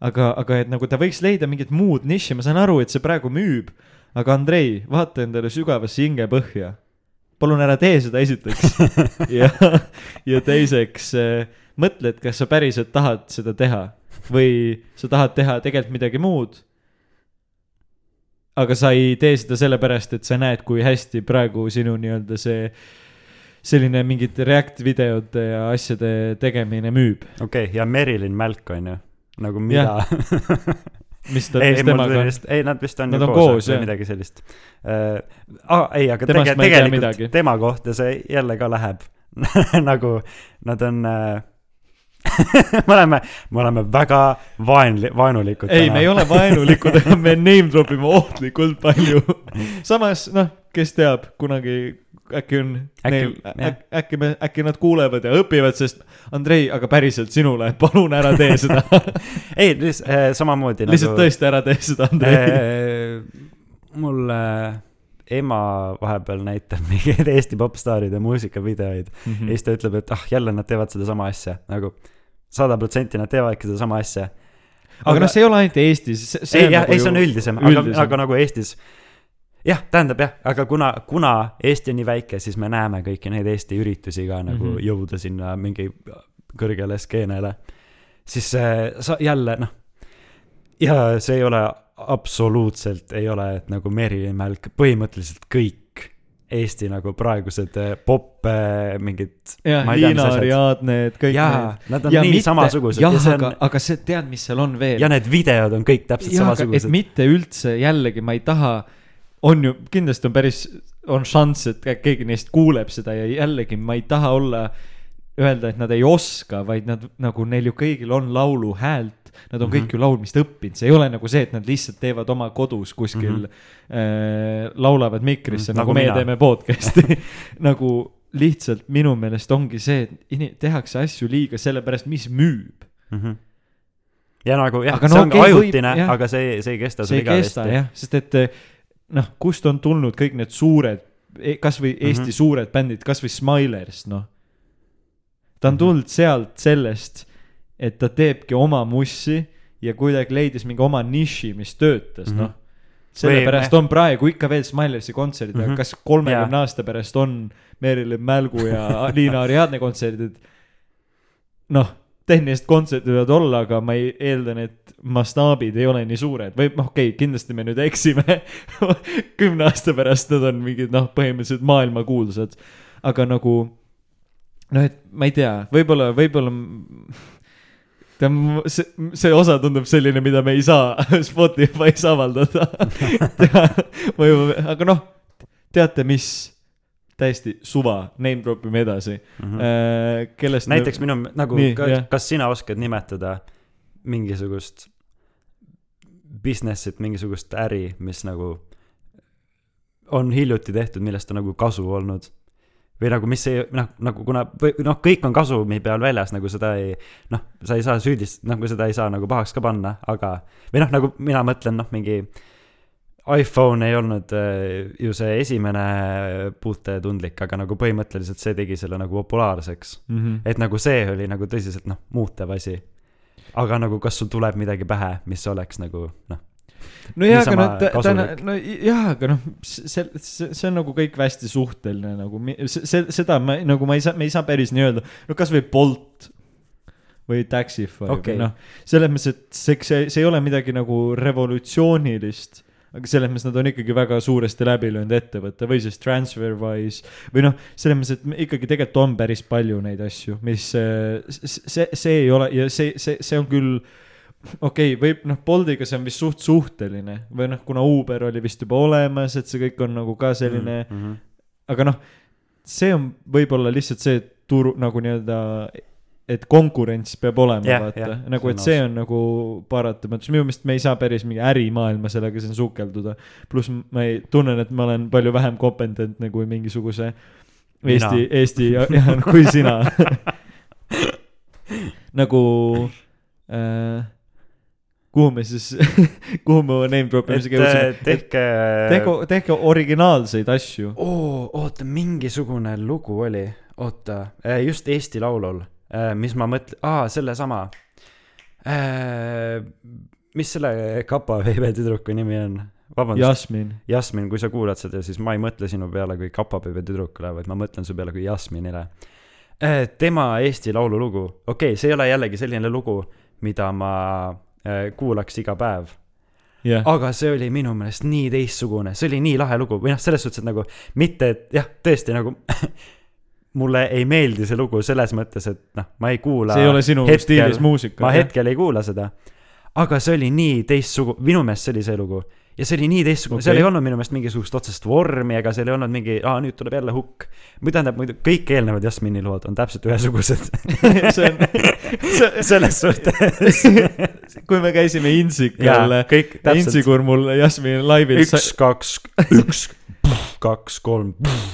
aga, aga et nagu ta võiks leida mingit muud nišši, ma saan aru, et see praegu müüb. aga Andrei, vaata endale sügavasse hingepõhja. palun ära tee seda esiteks. ja, ja teiseks mõtle, et kas sa päriselt tahad seda teha või sa tahad teha tegelikult midagi muud aga sa ei tee seda sellepärast, et sa näed, kui hästi praegu sinu nii-öelda see selline mingite React videote ja asjade tegemine müüb. okei okay,, ja Merilin Mälk on ju, nagu mida. mis ta, ei, mis temaga on? ei nad vist on Nad ju on koos, koos, või midagi sellist uh,. Ah, ei, aga Temast tege, tegelikult tema kohta see jälle ka läheb nagu nad on uh, me oleme, me oleme väga vaenli-, vaenulikud. ei, me ei ole vaenulikud, aga me name drop ime ohtlikult palju. samas noh, kes teab, kunagi äkki on Äkki- neil, jah. äkki me, äkki nad kuulevad ja õpivad, sest Andrei, aga päriselt sinule, palun ära tee seda. ei, äh, samamoodi lihtsalt tõesti ära tee seda, Andrei. äh, mul äh, ema vahepeal näitab mingeid Eesti popstaaride muusikavideoid Mhm. ja siis ta ütleb, et ah, jälle nad teevad sedasama asja, nagu sada protsenti nad teevadki sedasama asja. aga noh, see ei ole ainult Eestis, ei jah, ei see on üldisem, aga, aga nagu Eestis jah, tähendab jah, aga kuna, kuna Eesti on nii väike, siis me näeme kõiki neid Eesti üritusi ka nagu mm. -hmm. jõuda sinna mingi kõrgele skeenele, siis äh, sa jälle noh, ja see ei ole absoluutselt ei ole, et nagu Merilin Mälk, põhimõtteliselt kõik Eesti nagu praegused äh, pop äh, mingid jah, ma ei tea, mis Liina asjad. Ariadne, et kõik jaa, nad on ja nii mitte- samasugused jah ja, aga aga see, tead, mis seal on veel? ja need videod on kõik täpselt jah, aga et samasugused. mitte üldse jällegi, ma ei taha, on ju, kindlasti on päris, on šanss, et keegi neist kuuleb seda ja jällegi ma ei taha olla, öelda, et nad ei oska, vaid nad nagu neil ju kõigil on laulu häält. Nad on mm -hmm. kõik ju laulmist õppinud, see ei ole nagu see, et nad lihtsalt teevad oma kodus kuskil mm, -hmm. äh, laulavad mikrisse mm,, nagu nagu meie mina. teeme podcast'i nagu lihtsalt minu meelest ongi see, et tehakse asju liiga sellepärast, mis müüb. mm. -hmm. ja nagu jah, see no on okay, ajutine, aga see, see ei kesta see sul ei kesta igavesti. jah, sest et eh, noh, kust on tulnud kõik need suured, kasvõi Eesti mm. -hmm. suured bändid, kasvõi Smilers, noh. Ta on Mhm. tulnud sealt sellest, et ta teebki oma mussi ja kuidagi leidis mingi oma niši, mis töötas mm, Mhm. -hmm. noh. sellepärast on praegu ikka veel Smilersi kontserdid mm, -hmm. Mhm. aga kas kolmekümne Jaa. aasta pärast on Merilin Mälgu ja Liina Ariadne kontserdid? noh, tehnilised kontserdid võivad olla, aga ma ei eeldan, et mastaabid ei ole nii suured või noh, okei okay,, kindlasti me nüüd eksime. kümne aasta pärast nad on mingid noh, põhimõtteliselt maailmakuulsad, aga nagu noh, et ma ei tea, võib-olla, võib-olla tead, see, see osa tundub selline, mida me ei saa Spotify's avaldada. või, aga noh, teate mis, täiesti suva, name drop ime edasi mm. -hmm. kellest näiteks minu nagu Nii,, jah. kas sina oskad nimetada mingisugust business'it, mingisugust äri, mis nagu on hiljuti tehtud, millest on nagu kasu olnud? Või nagu, mis ei, noh, nagu kuna, või noh, kõik on kasumi peal väljas, nagu seda ei, noh, sa ei saa süüdist-, nagu seda ei saa nagu pahaks ka panna, aga või noh, nagu mina mõtlen, noh, mingi iPhone ei olnud äh, ju see esimene puutetundlik, aga nagu põhimõtteliselt see tegi selle nagu populaarseks. mm. -hmm. et nagu see oli nagu tõsiselt noh, muutev asi. aga nagu kas sul tuleb midagi pähe, mis oleks nagu noh, no jaa, aga noh, täna, kasulik. no jaa, aga noh, see, see, see on nagu kõik hästi suhteline nagu, see, seda ma nagu ma ei saa, me ei saa päris nii öelda, no kasvõi Bolt või Taxify okay. Või noh, selles mõttes, et see, see, see ei ole midagi nagu revolutsioonilist aga selles mõttes nad on ikkagi väga suuresti läbi löönud ettevõte või siis Transferwise või noh, selles mõttes, et ikkagi tegelikult on päris palju neid asju, mis äh, s- see, see ei ole ja see, see, see on küll okei okay,, võib noh, Boltiga see on vist suht suhteline või noh, kuna Uber oli vist juba olemas, et see kõik on nagu ka selline mm, mm. -hmm. aga noh, see on võib-olla lihtsalt see turu nagu nii-öelda, et konkurents peab olema yeah,, vaata jah, nagu, et on see on nagu paratamatus, minu meelest me ei saa päris mingi ärimaailma sellega siin sukelduda. pluss ma ei, tunnen, et ma olen palju vähem kompetentne kui mingisuguse. Eesti, Eesti, jah, kui sina nagu äh,, kuhu me siis, kuhu me name drop et imisega äh, jõudsime? tehke. tehke, tehke originaalseid asju. oo, oota, mingisugune lugu oli, oota, just Eesti Laulul, mis ma mõtlen, aa, sellesama. mis selle Kapa veebe tüdruku nimi on? vabandust, Jasmin, Jasmin, kui sa kuulad seda, siis ma ei mõtle sinu peale kui Kapa veebe tüdrukule, vaid ma mõtlen su peale kui Jasminile. tema Eesti Laulu lugu, okei okay,, see ei ole jällegi selline lugu, mida ma äh, kuulaks iga päev jah, aga see oli minu meelest nii teistsugune, see oli nii lahe lugu või noh, selles suhtes, et nagu mitte, et jah, tõesti nagu mulle ei meeldi see lugu selles mõttes, et noh, ma ei kuula. see ei ole sinu stiilis muusika. ma hetkel ei kuula seda. aga see oli nii teistsugu-, minu meelest see oli see lugu. Ja see oli nii teistsugune okay., seal ei olnud minu meelest mingisugust otsest vormi ega seal ei olnud mingi, aa nüüd tuleb jälle hukk. või tähendab muidu kõik eelnevad Jasmini lood on täpselt ühesugused see on, see, selles suhtes. kui me käisime Insikal. Intsikur mul Jasmini laivil. üks, kaks, üks, kaks, kolm,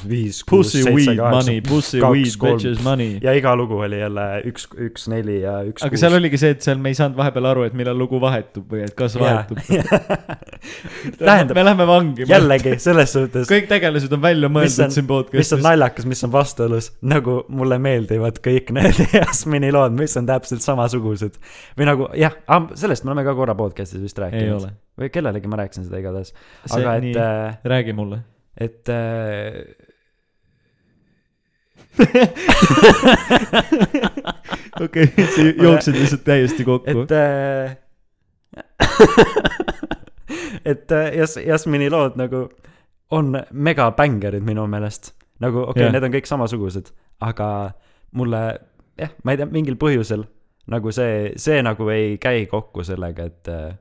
viis, kuus, seitse, kaheksa. ja iga lugu oli jälle üks, üks, neli ja üks. aga seal oligi see, et seal me ei saanud vahepeal aru, et millal lugu vahetub või et kas vahetub. tähendab me, läheme vangi. jällegi selles suhtes, kõik tegelased on välja mõeldud siin mis on podcast'is. naljakas, mis on vastuolus, nagu mulle meeldivad kõik need Jasmini lood, mis on täpselt samasugused. või nagu jah, sellest me oleme ka korra podcast'is vist ei rääkinud. ole. või kellelegi ma rääkisin seda igatahes. aga et,, äh, räägi mulle. Et äh, okei, sa jooksid lihtsalt täiesti kokku. et äh, et äh, Jas-, Jasmini lood nagu on megabängerid minu meelest. nagu okei okay, yeah., need on kõik samasugused, aga mulle jah, ma ei tea, mingil põhjusel nagu see, see nagu ei käi kokku sellega, et äh,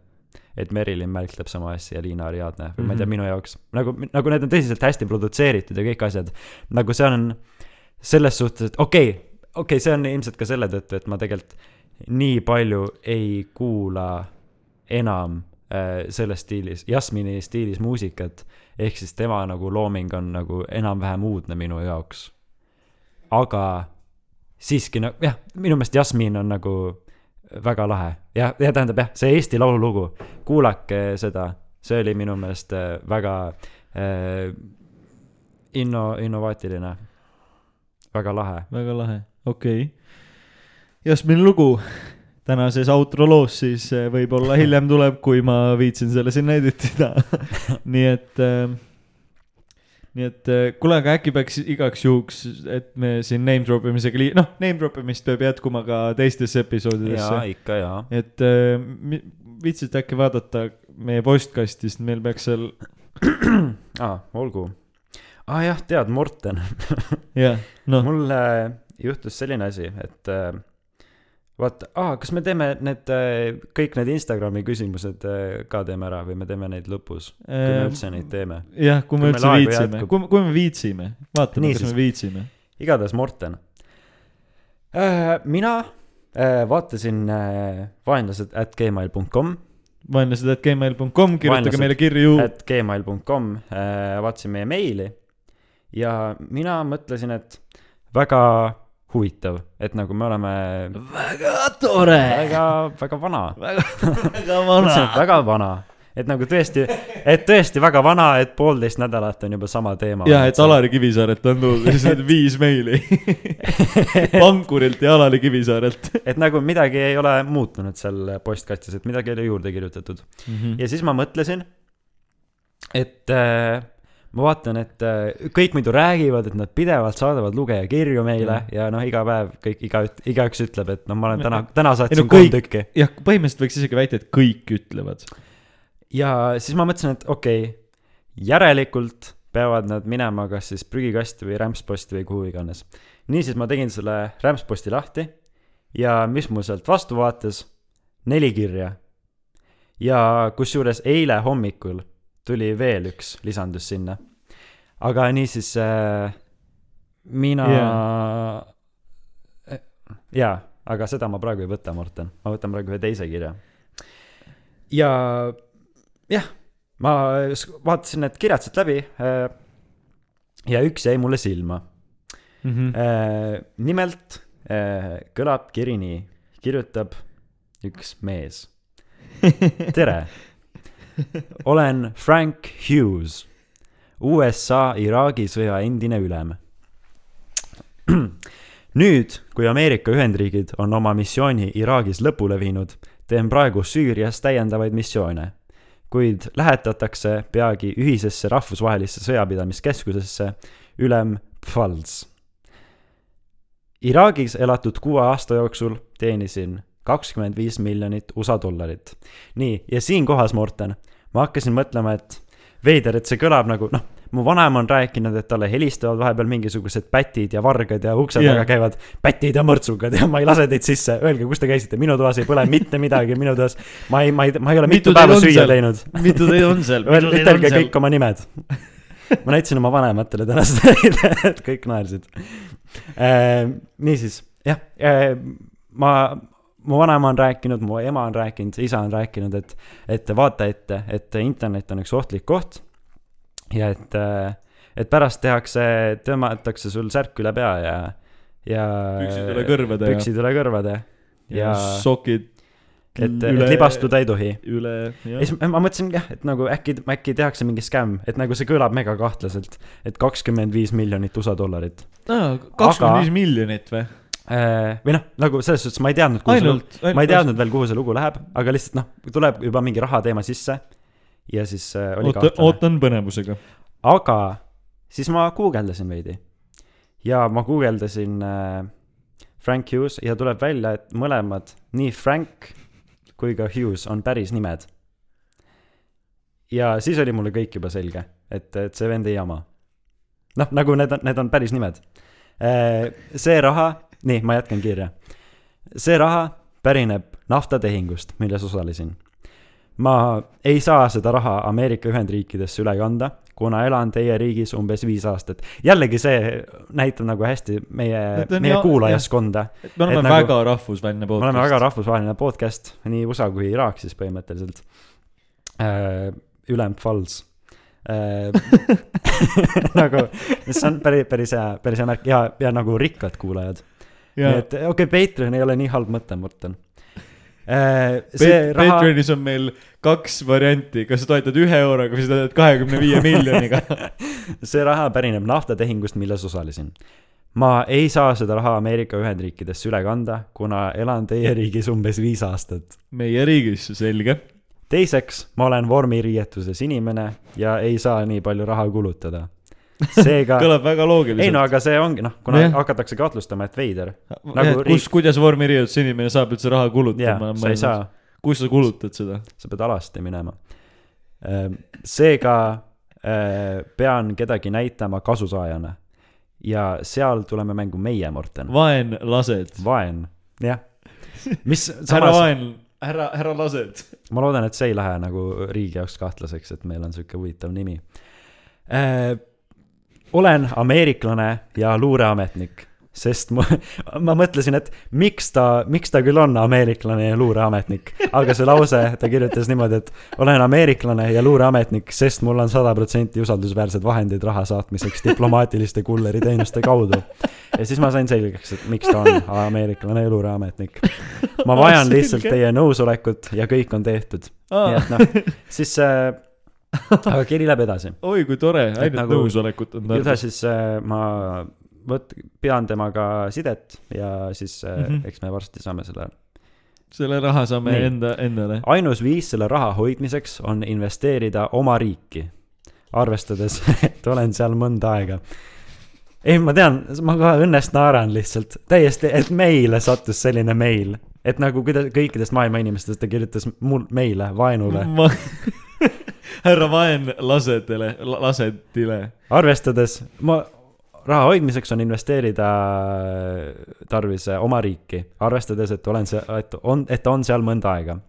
et Merilin Märk teeb sama asja ja Liina Ariadne või mm -hmm. ma ei tea, Mhm. minu jaoks nagu, nagu need on tõsiselt hästi produtseeritud ja kõik asjad. nagu see on selles suhtes, et okei okay,, okei okay,, see on ilmselt ka selle tõttu, et ma tegelikult nii palju ei kuula enam äh, selles stiilis, Jasmini stiilis muusikat. ehk siis tema nagu looming on nagu enam-vähem uudne minu jaoks. aga siiski no jah, minu meelest Jasmin on nagu väga lahe ja, ja tähendab jah, see Eesti Laulu lugu, kuulake seda, see oli minu meelest äh, väga äh, inno-, innovaatiline, väga lahe. väga lahe, okei okay.. Jasmini lugu tänases outro loos siis eh, võib-olla hiljem tuleb, kui ma viitsin selle sinna editida. nii et äh,, nii et äh, kuule, aga äkki peaks igaks juhuks, et me siin name drop imisega lii-, noh, name drop imist peab jätkuma ka teistesse jaa, episoodidesse. ikka jaa. et mi- viitsid äkki vaadata meie postkastist, meil peaks seal, aa, olgu. aa jah, tead, Morten, jah, noh, mul äh, juhtus selline asi, et äh, vaata, aa, kas me teeme need äh,, kõik need Instagrami küsimused äh, ka teeme ära või me teeme neid lõpus, kui me üldse neid teeme. jah, kui me üldse viitsime, kui, kui me viitsime, vaatame, kas me viitsime. igatahes Morten äh,. mina äh, vaatasin äh, vaenlased at gmail.com, vaenlased at gmail.com, kirjutage meile kirju. at gmail.com äh,, vaatasin meie meili ja mina mõtlesin, et väga huvitav, et nagu me oleme väga tore. väga, väga vana, väga, väga et väga vana, et nagu tõesti, et tõesti väga vana, et poolteist nädalat on juba sama teema. ja, et Alari Kivisaarelt on tulnud lihtsalt viis meili. Pankurilt ja Alari Kivisaarelt et nagu midagi ei ole muutunud seal postkastis, et midagi ei ole juurde kirjutatud. mm. -hmm. ja siis ma mõtlesin, et äh, ma vaatan, et äh, kõik muidu räägivad, et nad pidevalt saadavad lugejakirju meile Mm. ja noh, iga päev kõik, iga, igaüks ütleb, et noh, ma olen täna, täna Ei saatsin no kolm kõik- tükki. jah, põhimõtteliselt võiks isegi väita, et kõik ütlevad. ja siis ma mõtlesin, et okei okay,, järelikult peavad nad minema kas siis prügikasti või rämpsposti või kuhu iganes. niisiis ma tegin selle rämpsposti lahti ja mis mul sealt vastu vaatas, neli kirja. ja kusjuures eile hommikul tuli veel üks lisandus sinna. aga niisiis äh, mina yeah., jaa, aga seda ma praegu ei võta, Morten, ma võtan praegu ühe teise kirja. ja jah, ma vaatasin need kirjad sealt läbi äh, ja üks jäi mulle silma. Mhm. nimelt äh, kõlab kiri nii, kirjutab üks mees. tere, olen Frank Hughes, USA-Iraagi sõja endine ülem. nüüd, kui Ameerika Ühendriigid on oma missiooni Iraagis lõpule viinud, teen praegu Süürias täiendavaid missioone, kuid lähetatakse peagi ühisesse rahvusvahelisse sõjapidamiskeskusesse ülem Pfalz. Iraagis elatud kuue aasta jooksul teenisin kakskümmend viis miljonit USA dollarit. nii, ja siinkohas, Morten, ma hakkasin mõtlema, et veider, et see kõlab nagu noh, mu vanem on rääkinud, et talle helistavad vahepeal mingisugused pätid ja vargad ja ukse Jaa. taga käivad pätid ja mõrtsukad ja ma ei lase teid sisse, öelge, kus te käisite, minu toas ei põle mitte midagi, minu toas, ma ei, ma ei, ma ei ole mitu, Mitu päeva teil süüa seal? teinud. mitu teid on seal? ütelge kõik oma nimed. ma näitasin oma vanematele täna seda videot, et kõik naersid. niisiis, jah, ma, mu vanaema on rääkinud, mu ema on rääkinud, isa on rääkinud, et, et vaata ette, et internet on üks ohtlik koht. ja et, et pärast tehakse, tõmmatakse sul särk üle pea ja, ja. püksid üle kõrvade ja, püksid üle kõrvade ja ja sokid et, et libastuda ei tohi. üle, ja jah. siis ma mõtlesin jah, et nagu äkki, äkki tehakse mingi skämm, et nagu see kõlab mega kahtlaselt, et kakskümmend viis miljonit USA dollarit. kakskümmend viis miljonit või? Või noh, nagu selles suhtes ma ei teadnud, kuhu see, ainult, ma ei teadnud veel, kuhu see lugu läheb, aga lihtsalt noh, tuleb juba mingi rahateema sisse ja siis äh, oli ootan, kahtlane. ootan põnevusega. aga siis ma guugeldasin veidi ja ma guugeldasin äh, Frank Hughes ja tuleb välja, et mõlemad, nii Frank kui ka Hughes on päris nimed. ja siis oli mulle kõik juba selge, et, et see vend ei jama. noh, nagu need on, need on päris nimed. see raha, nii, ma jätkan kirja. see raha pärineb naftatehingust, milles osalesin. ma ei saa seda raha Ameerika Ühendriikidesse üle kanda, kuna elan teie riigis umbes viis aastat. jällegi see näitab nagu hästi meie meie ja- kuulajaskonda. me oleme nagu, nagu- väga rahvusvaheline me oleme väga podcast. rahvusvaheline podcast, nii USA kui Iraak siis põhimõtteliselt äh,. ülem Pfalz äh. nagu, mis on päris, päris hea, päris hea märk ja, ja nagu rikkad kuulajad. Nii et okei okay,, Patreon ei ole nii halb mõte, Morten äh,. see Pat- raha, Patreonis on meil kaks varianti, kas sa toetad ühe euroga või sa toetad kahekümne viie miljoniga. see raha pärineb naftatehingust, milles osalesin. ma ei saa seda raha Ameerika Ühendriikidesse üle kanda, kuna elan teie riigis umbes viis aastat. meie riigis, selge. teiseks, ma olen vormiriietuses inimene ja ei saa nii palju raha kulutada. seega, kõlab väga ei no loogiliselt. aga see ongi noh, kuna Jah. hakatakse kahtlustama, et veider. nagu kus riik-, kuidas vormiriietus inimene saab üldse raha kulutama,? sa ei saa, kus sa kulutad seda? sa pead alasti minema. seega äh, pean kedagi näitama kasusaajana. ja seal tuleme mängu meie, Morten. vaenlased. vaen, jah. mis härra samas, vaen, härra, härra lased. ma loodan, et see ei lähe nagu riigi jaoks kahtlaseks, et meil on sihuke huvitav nimi äh,. Olen ameeriklane ja luureametnik. sest ma, ma mõtlesin, et miks ta, miks ta küll on ameeriklane ja luureametnik, aga see lause, ta kirjutas niimoodi, et olen ameeriklane ja luureametnik, sest mul on sada protsenti usaldusväärsed vahendid raha saatmiseks diplomaatiliste kulleriteenuste kaudu. ja siis ma sain selgeks, et miks ta on ameeriklane ja luureametnik. ma vajan lihtsalt teie nõusolekut ja kõik on tehtud. nii et noh, siis äh,, aga kiri läheb edasi. oi kui tore, ainult nagu- nõusolekut on ja tarvis. siis äh, ma võt-, pean temaga sidet ja siis äh, mm. -hmm. eks me varsti saame selle. selle raha saame Nii. enda, endale. ainus viis selle raha hoidmiseks on investeerida oma riiki, arvestades, et olen seal mõnda aega. ei, ma tean, ma kohe õnnest naeran lihtsalt, täiesti, et meile sattus selline meil, et nagu kuidas kõikidest maailma inimestest ta kirjutas mul, meile, vaenule. ma, härra Vaen lasedele, lasetile. arvestades, ma, raha hoidmiseks on investeerida tarvis oma riiki, arvestades, et olen see, et on, et on seal mõnda aega.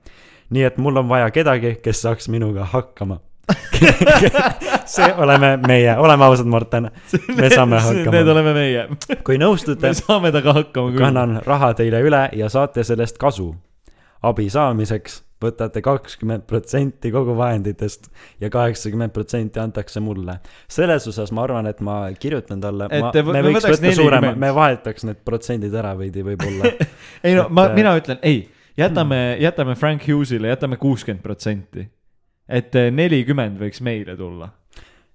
nii et mul on vaja kedagi, kes saaks minuga hakkama. see oleme meie, oleme ausad, Morten. Me saame hakkama. Need oleme meie. kui nõustute me, saame temaga hakkama küll. kannan raha teile üle ja saate sellest kasu. abi saamiseks võtate kakskümmend protsenti kogu vahenditest ja kaheksakümmend protsenti antakse mulle. selles osas ma arvan, et ma kirjutan talle, ma, me võiks võtta suurema, 40. me vahetaks need protsendid ära veidi võib-olla. ei no et, ma, äh, mina ütlen ei, jätame, jätame Frank Hughes'ile, jätame kuuskümmend protsenti. Et eh, nelikümmend võiks meile tulla.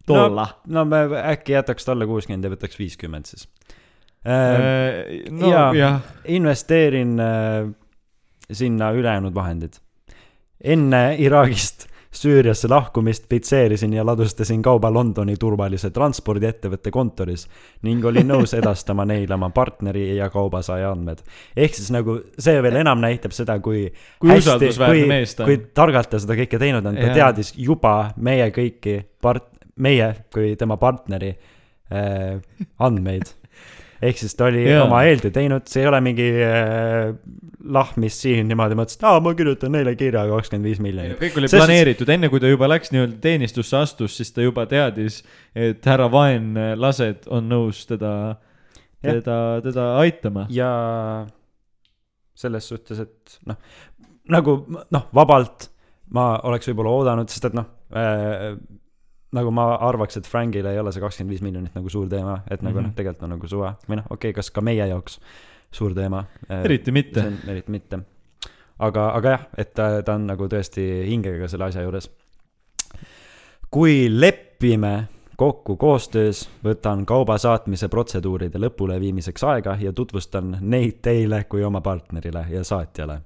tulla. no me äkki jätaks talle kuuskümmend ja võtaks viiskümmend siis. no jaa. jah, investeerin äh, sinna ülejäänud vahendid. enne Iraagist Süüriasse lahkumist pitseerisin ja ladustasin kauba Londoni turvalise transpordiettevõtte kontoris ning olin nõus edastama neile oma partneri ja kaubasaaja andmed. ehk siis nagu see veel enam näitab seda, kui kui ta kui on. targalt ta seda kõike teinud on, ta Jaa. teadis juba meie kõiki part-, meie kui tema partneri äh, andmeid. Ehk siis ta oli yeah. oma eeltöö teinud, see ei ole mingi äh, lahmis siin niimoodi mõtles, et aa, ma kirjutan neile kirja kakskümmend viis miljonit. kõik oli Sest- planeeritud, enne kui ta juba läks nii-öelda teenistusse astus, siis ta juba teadis, et härra Vaen lased on nõus teda, teda, teda aitama. ja selles suhtes, et noh, nagu noh, vabalt ma oleks võib-olla oodanud, sest et noh äh,, nagu ma arvaks, et Frankile ei ole see kakskümmend viis miljonit nagu suur teema, et nagu mm. -hmm. noh, tegelikult on nagu suva või noh, okei okay,, kas ka meie jaoks suur teema eriti mitte. eriti mitte. aga, aga jah, et ta, ta on nagu tõesti hingega selle asja juures. kui lepime kokku koostöös, võtan kauba saatmise protseduuride lõpuleviimiseks aega ja tutvustan neid teile kui oma partnerile ja saatjale.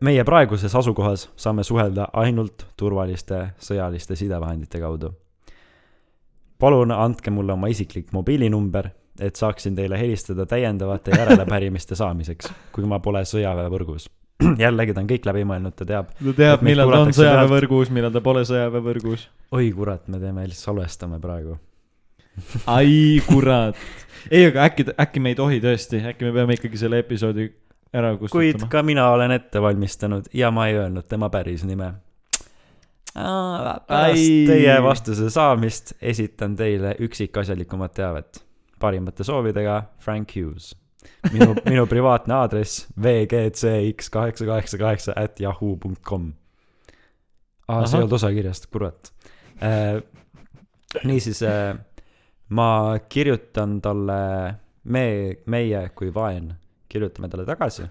Meie praeguses asukohas saame suhelda ainult turvaliste sõjaliste sidevahendite kaudu. palun andke mulle oma isiklik mobiilinumber, et saaksin teile helistada täiendavate järelepärimiste saamiseks, kui ma pole sõjaväevõrgus. jällegi, ta on kõik läbi mõelnud, ta teab. ta teab, millal ta on sõjaväevõrgus, millal ta pole sõjaväevõrgus. oi kurat, me teeme, salvestame praegu. ai kurat. ei, aga äkki, äkki me ei tohi tõesti, äkki me peame ikkagi selle episoodi ära kuid kustutama. ka mina olen ette valmistanud ja ma ei öelnud tema päris nime. pärast Ai. teie vastuse saamist esitan teile üksikasjalikumat teavet. parimate soovidega Frank Hughes. minu, minu privaatne aadress vgcx kaheksa kaheksa kaheksa at yahoo punkt kom. aa, see ei olnud osa kirjast, kurat äh,. niisiis äh,, ma kirjutan talle, me, meie kui vaen kirjutame talle tagasi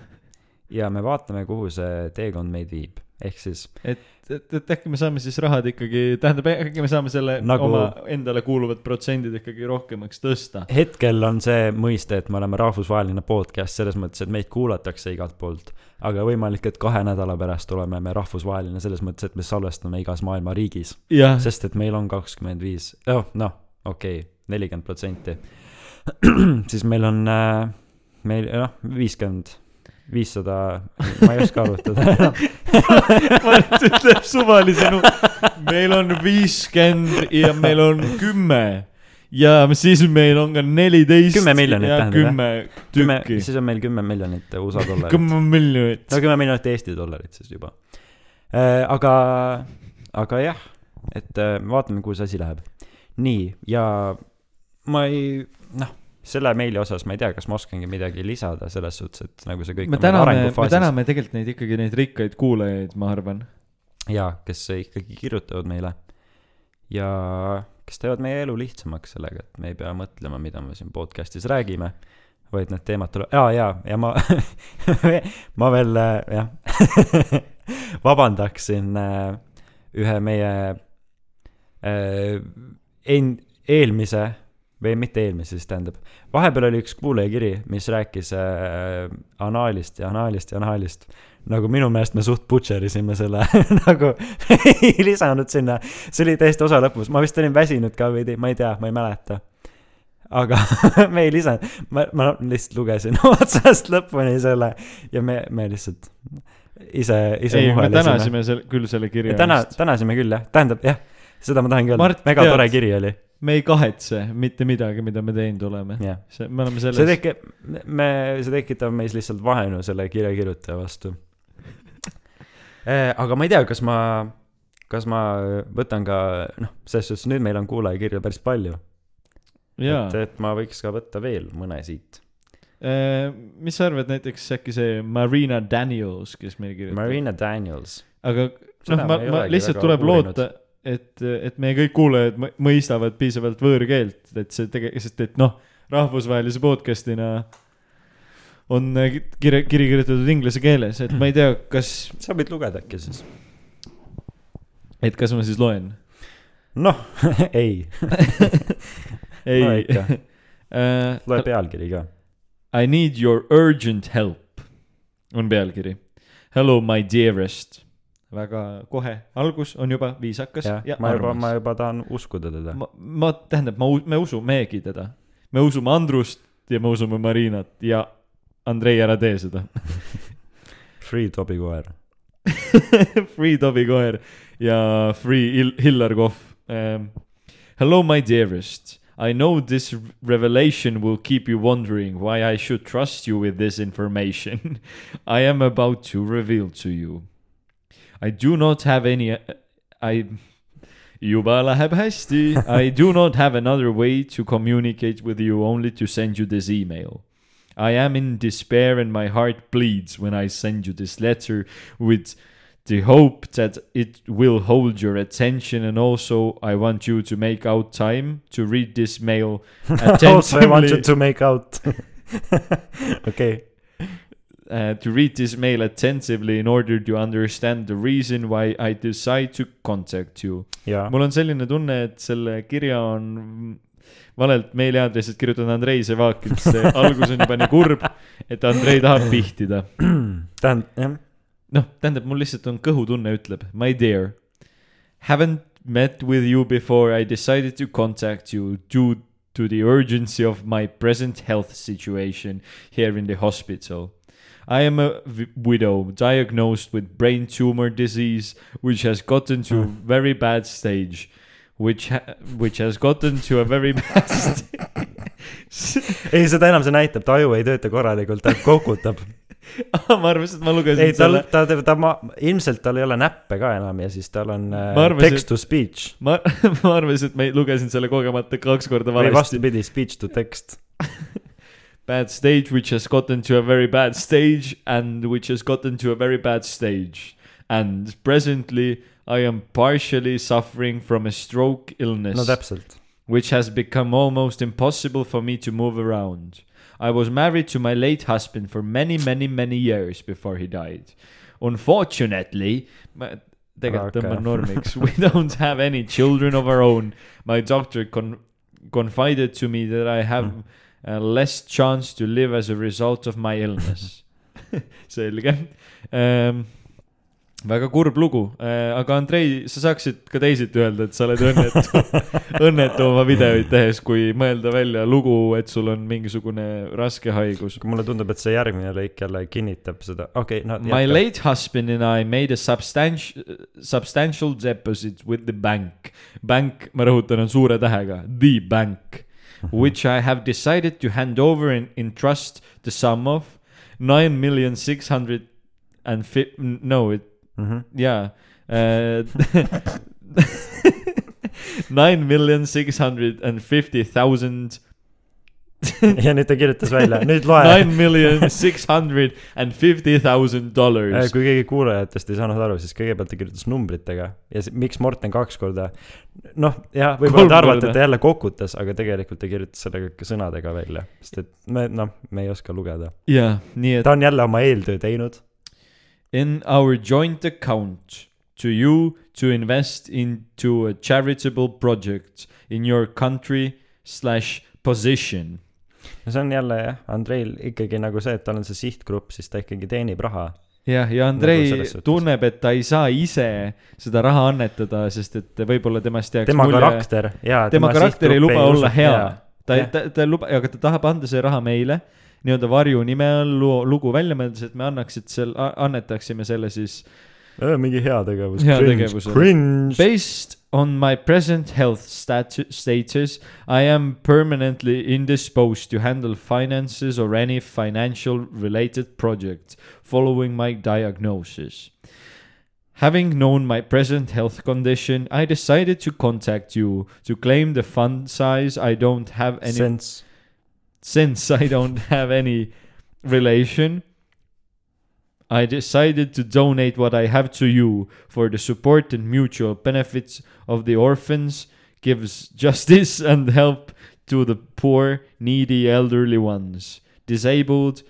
ja me vaatame, kuhu see teekond meid viib. ehk siis et, et, et äkki me saame siis rahad ikkagi, tähendab, äkki me saame selle Nagu- oma endale kuuluvad protsendid ikkagi rohkemaks tõsta. hetkel on see mõiste, et me oleme rahvusvaheline podcast selles mõttes, et meid kuulatakse igalt poolt. aga võimalik, et kahe nädala pärast oleme me rahvusvaheline selles mõttes, et me salvestame igas maailma riigis. sest et meil on kakskümmend viis, oh noh, okei okay,, nelikümmend protsenti. siis meil on äh,, meil noh, viiskümmend, viissada, ma ei oska arvutada. Mart ütleb suvalise nu-, meil on viiskümmend ja meil on kümme ja siis meil on ka neliteist. Kümme miljonit tähendab, jah? kümme tükki, siis on meil kümme miljonit USA dollarit. kümme miljonit. no kümme miljonit Eesti dollarit siis juba. aga, aga jah, et äh, vaatame, kuhu see asi läheb. nii, ja ma ei, noh, selle meili osas ma ei tea, kas ma oskangi midagi lisada selles suhtes, et nagu see kõik me veel täname, me täname tegelikult neid ikkagi neid rikkaid kuulajaid, ma arvan. jaa, kes ikkagi kirjutavad meile ja kes teevad meie elu lihtsamaks sellega, et me ei pea mõtlema, mida me siin podcast'is räägime, vaid need teemad tulevad, aa jaa, ja ma, ma veel äh, jah, vabandaksin äh, ühe meie äh, en-, eelmise või mitte eelmise, siis tähendab, vahepeal oli üks kuulajakiri, mis rääkis äh, anaalist ja anaalist ja anaalist. nagu minu meelest me suht butcher isime selle nagu ei lisanud sinna, see oli täiesti osa lõpus, ma vist olin väsinud ka veidi, ma ei tea, ma ei mäleta. aga me ei lisanud, ma, ma lihtsalt lugesin otsast lõpuni selle ja me, me lihtsalt ise, ise ei, me tänasime selle, küll selle kirja täna tänasime küll jah, tähendab jah, seda ma tahangi öelda. Mega tead- tore kiri oli, me ei kahetse mitte midagi, mida me teinud oleme. jah. see, me oleme see selles, teki-, me, see tekitab meis lihtsalt vaenu selle kirja kirjutaja vastu. aga ma ei tea, kas ma, kas ma võtan ka, noh, selles suhtes nüüd meil on kuulajakirju päris palju, et,. et ma võiks ka võtta veel mõne siit. mis sa arvad näiteks äkki see Marina Daniels, kes meile kirjutab? Marina Daniels, aga noh, ma ma, lihtsalt tuleb loota, et, et meie kõik kuulajad mõ- mõistavad piisavalt võõrkeelt, et see tege-, sest et noh, rahvusvahelise podcast'ina on kiri, kiri kirjutatud inglise keeles, et ma ei tea, kas, sa võid lugeda äkki siis? et kas ma siis loen? noh, ei, ei Loe ikka. uh, loe pealkiri ka. I need your urgent help on pealkiri. Hello my dearest. Väga kohe, algus on juba viisakas jah ja,, ma juba, ma juba tahan uskuda teda. ma, ma, tähendab, ma, me usumegi teda. me usume Andrust ja me usume Marinat ja Andrei, ära tee seda. Free Tobi koer. Free Tobi Koer ja Free Hil- Hillar Kohv um,. Hello my dearest. I know this revelation will keep you wondering why I should trust you with this information I am about to reveal to you. I do not have any uh,, I, juba läheb hästi. I do not have another way to communicate with you only to send you this email. I am in despair and my heart bleeds when I send you this letter with the hope that it will hold your attention and also I want you to make out time to read this mail Also I want you to make out. okei, uh, to read this mail attentively in order to understand the reason why I decide to contact you. jaa. mul on selline tunne, et selle kirja on valelt meiliaadressilt kirjutanud Andrei Sevakil, see algus on juba nii kurb, et Andrei tahab pihtida. tähendab, jah, noh, tähendab, mul lihtsalt on kõhutunne ütleb, my dear, haven't met with you before I decided to contact you due to the urgency of my present health situation here in the hospital. I am a widow diagnosed with brain tumor disease, which has gotten to a Mm. very bad stage, which ha- which has gotten to a very bad stage. ei seda enam see näitab, ta aju ei tööta korralikult, ta kokutab. ma arvasin, et ma lugesin ei, selle,, ta, ta, ta, ma, ilmselt tal ei ole näppe ka enam ja siis tal on äh, arvasin, text to speech ma, ma arvasin, et ma lugesin selle kogemata kaks korda või valesti. vastupidi, speech to text. Bad stage which has gotten to a very bad stage and which has gotten to a very bad stage. And presently I am partially suffering from a stroke illness. no täpselt. which has become almost impossible for me to move around. I was married to my late husband for many, many, many years before he died. Unfortunately, ma tegelikult tõmban normiks, we don't have any children of our own. My doctor con- confided to me that I have Mm. uh, less chance to live as a result of my illness. selge um,. väga kurb lugu uh,, aga Andrei, sa saaksid ka teisiti öelda, et sa oled õnnetu, õnnetu oma videoid tehes, kui mõelda välja lugu, et sul on mingisugune raske haigus. mulle tundub, et see järgmine lõik jälle kinnitab seda, okei okay,, no My late husband and I made a substantial, substantial deposit with the bank. Bank, ma rõhutan, on suure tähega, the bank, which I have decided to hand over in, in trust the sum of nine million six hundred and fi-, no it mm. -hmm. yeah uh, nine million six hundred and fifty thousand ja nüüd ta kirjutas välja, nüüd loe. Nine million six hundred and fifty thousand dollars. kui keegi kuulajatest ei saanud aru, siis kõigepealt ta kirjutas numbritega ja see, miks Morten kaks korda. noh, jah, võib-olla te arvate, et ta jälle kokutas, aga tegelikult ta kirjutas sellega ikka sõnadega välja, sest et me, noh, me ei oska lugeda. jaa, nii et ta on jälle oma eeltöö teinud. in our joint account to you to invest into a charitable project in your country slash position. No see on jälle jah, Andreil ikkagi nagu see, et tal on see sihtgrupp, siis ta ikkagi teenib raha. jah, ja Nagu Andrei suhtes. tunneb, et ta ei saa ise seda raha annetada, sest et võib-olla temast jääks tema mulje, karakter ja tema karakter ei luba olla hea. ta ei ta, ta ei luba, aga ta tahab anda see raha meile nii-öelda varjunime all lu- lugu välja mõeldes, et me annaksid seal, annetaksime selle siis mingi heategevus. Heategevusele. Cringe. Based on my present health statu- status, I am permanently indisposed to handle finances or any financial related project following my diagnosis. Having known my present health condition, I decided to contact you to claim the fund size I don't have any Sense. since I don't have any relation, I decided to donate what I have to you for the support and mutual benefits of the orphans, gives justice and help to the poor, needy, elderly ones, disabled,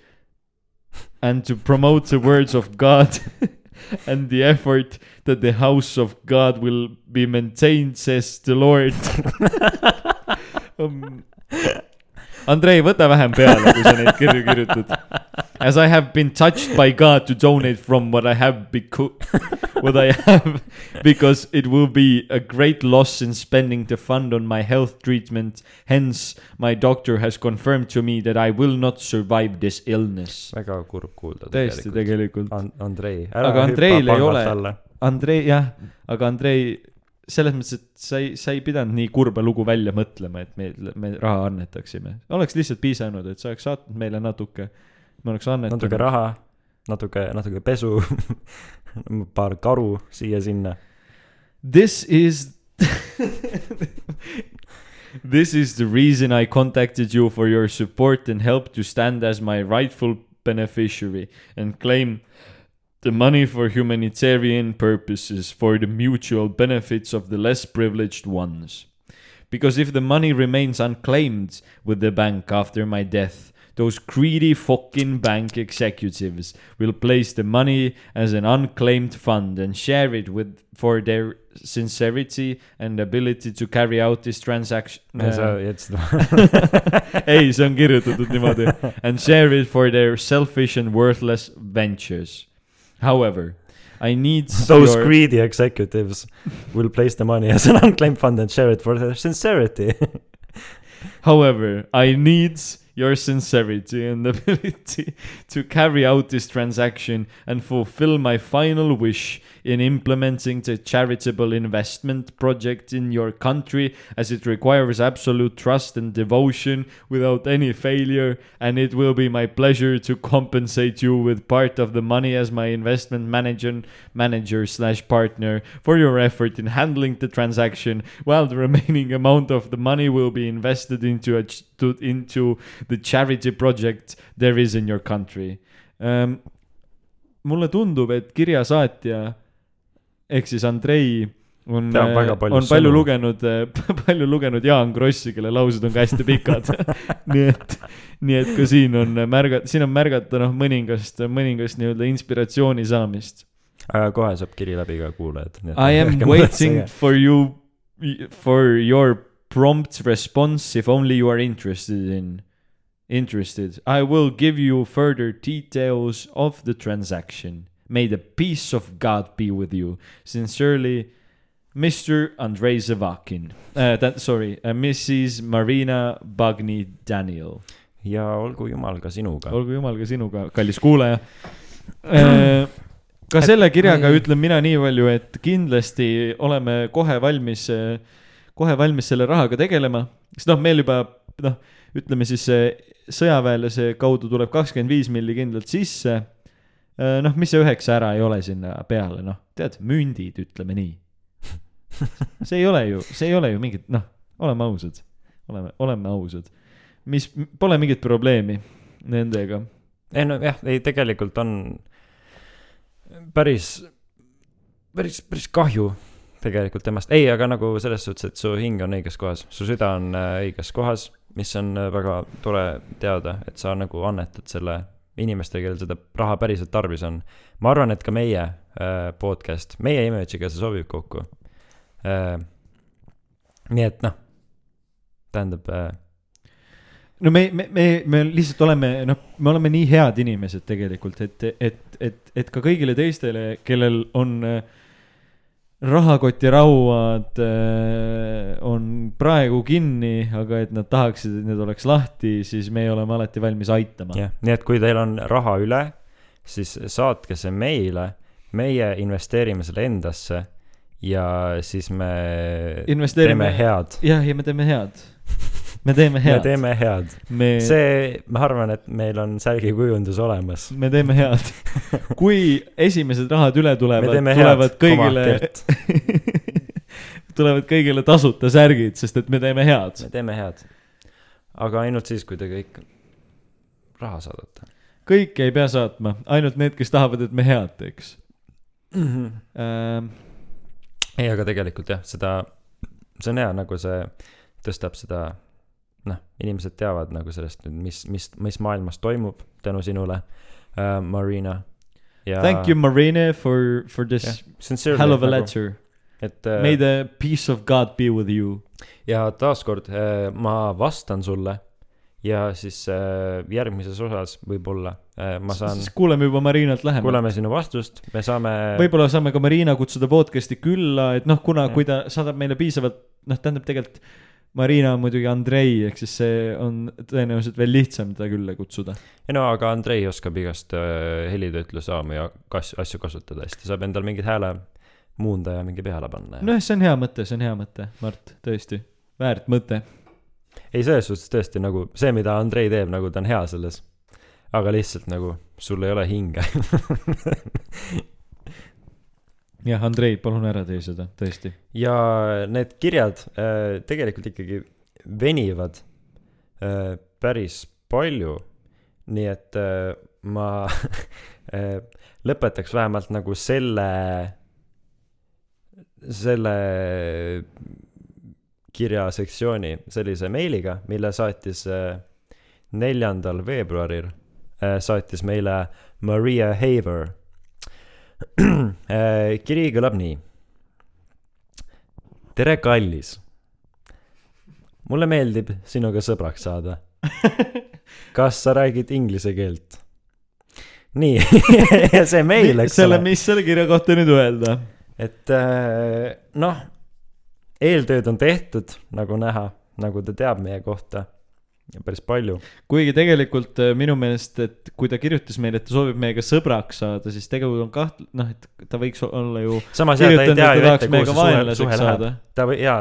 and to promote the words of God and the effort that the house of God will be maintained, says the Lord. um, Andrei, võta vähem peale, kui sa neid kirju kirjutad. As I have been touched by God to donate from what I have beco- what I have because it will be a great loss in spending the fund on my health treatment. Hence, my doctor has confirmed to me that I will not survive this illness. väga kurb kuulda tõesti, tegelikult. tegelikult. An-, Andrei. Aga Andreil ei ole- Andrei, jah, aga Andrei, selles mõttes, et sa ei, sa ei pidanud nii kurba lugu välja mõtlema, et me, me raha annetaksime. oleks lihtsalt piisanud, et sa oleks saatnud meile natuke, me oleks annetanud. natuke raha, natuke, natuke pesu, paar karu siia-sinna. This is This is the reason I contacted you for your support and help to stand as my rightful beneficiary and claim the money for humanitarian purposes for the mutual benefits of the less privileged ones. Because if the money remains unclaimed with the bank after my death, those greedy fucking bank executives will place the money as an unclaimed fund and share it with for their sincerity and ability to carry out this transaction. sa jätsid ei, see on kirjutatud niimoodi. And share it for their selfish and worthless ventures. However, I need Those your... greedy executives will place the money as an unclaimed fund and share it for their sincerity. However, I need your sincerity and ability to carry out this transaction and fulfill my final wish in implementing the charitable investment project in your country as it requires absolute trust and devotion without any failure and it will be my pleasure to compensate you with part of the money as my investment manager manager slash partner for your effort in handling the transaction while the remaining amount of the money will be invested into a into the charity project there is in your country um,. mulle tundub, et kirjasaatja ehk siis Andrei on, Teab väga palju on palju sõnu. lugenud, palju lugenud Jaan Krossi, kelle laused on ka hästi pikad. nii et, nii et ka siin on märgata, siin on märgata noh, mõningast, mõningast nii-öelda inspiratsiooni saamist. aga kohe saab kiri läbi ka kuulajad. I am waiting for you, for your prompt response if only you are interested in, interested. I will give you further details of the transaction. May the peace of God be with you. Sincerely, Mr Andrei Zavakin uh,. That sorry uh,, Mrs Marina Bagni Daniel. ja olgu jumal ka sinuga. olgu jumal ka sinuga, kallis kuulaja. ka selle kirjaga ütlen mina nii palju, et kindlasti oleme kohe valmis, kohe valmis selle rahaga tegelema, sest noh, meil juba noh, ütleme siis sõjaväelase kaudu tuleb kakskümmend viis milli kindlalt sisse. noh, mis see üheksa ära ei ole sinna peale, noh, tead, mündid, ütleme nii. see ei ole ju, see ei ole ju mingit, noh, oleme ausad, oleme, oleme ausad. mis pole mingit probleemi nendega. ei no jah, ei tegelikult on päris, päris, päris kahju tegelikult temast, ei, aga nagu selles suhtes, et su hing on õiges kohas, su süda on äh, õiges kohas, mis on äh, väga tore teada, et sa nagu annetad selle inimestele, kellel seda raha päriselt tarvis on. ma arvan, et ka meie äh, podcast, meie image'iga see sobib kokku äh,. nii et noh, tähendab äh, no me, me, me, me lihtsalt oleme, noh, me oleme nii head inimesed tegelikult, et, et, et, et ka kõigile teistele, kellel on äh, rahakotirauad äh, on praegu kinni, aga et nad tahaksid, et need oleks lahti, siis me oleme alati valmis aitama. jah, nii et kui teil on raha üle, siis saatke see meile, meie investeerime selle endasse ja siis me investeerime teeme head. jah, ja me teeme head. me teeme me head. teeme head. me, see, ma arvan, et meil on särgikujundus olemas. me teeme head. kui esimesed rahad üle me tulevad, tulevad kõigile, tulevad kõigile tasuta särgid, sest et me teeme head me. teeme head. aga ainult siis, kui te kõik raha saadate kõike ei pea saatma, ainult need, kes tahavad, et me head teeks mm. -hmm. ähm,. ei, aga tegelikult jah, seda, see on hea, nagu see tõstab seda, noh, inimesed teavad nagu sellest nüüd, mis, mis, mis maailmas toimub tänu sinule uh,, Marina. ja Thank you, Marine, for, for this sincerely hell of a nagu, letter. et uh, May the peace of God be with you. ja taaskord uh, ma vastan sulle ja siis uh, järgmises osas võib-olla uh, ma saan, siis kuuleme juba Marinalt lähemalt. kuuleme sinu vastust, me saame. võib-olla saame ka Marina kutsuda podcast'i külla, et noh, kuna, kui ta saadab meile piisavalt, noh, tähendab tegelikult Marina on muidugi Andrei, ehk siis see on tõenäoliselt veel lihtsam teda külla kutsuda. ei no aga Andrei oskab igast uh, helitöötlussaamu ja kas-, asju kasutada hästi, saab endal mingit hääle muundaja mingi peale panna ja nojah, see on hea mõte, see on hea mõte, Mart, tõesti, väärt mõte. ei, selles suhtes tõesti nagu see, mida Andrei teeb, nagu ta on hea selles. aga lihtsalt nagu sul ei ole hinge. jah, Andrei, palun ära tee seda, tõesti. ja need kirjad äh, tegelikult ikkagi venivad äh, päris palju. nii et äh, ma äh, lõpetaks vähemalt nagu selle, selle kirjasektsiooni sellise meiliga, mille saatis äh, neljandal veebruaril, saatis meile Maria Haver. Kiri kõlab nii. tere, kallis. mulle meeldib sinuga sõbraks saada. kas sa räägid inglise keelt? nii, see meil, eks ole. mis selle kirja kohta nüüd öelda? et äh, noh, eeltööd on tehtud, nagu näha, nagu ta teab meie kohta ja päris palju. kuigi tegelikult äh, minu meelest, et kui ta kirjutas meile, et ta soovib meiega sõbraks saada, siis tegelikult on kaht-, noh, et ta võiks olla ju samas jah, ta ei tea ju ette, kuhu see suhe, suhe läheb. ta või, jaa,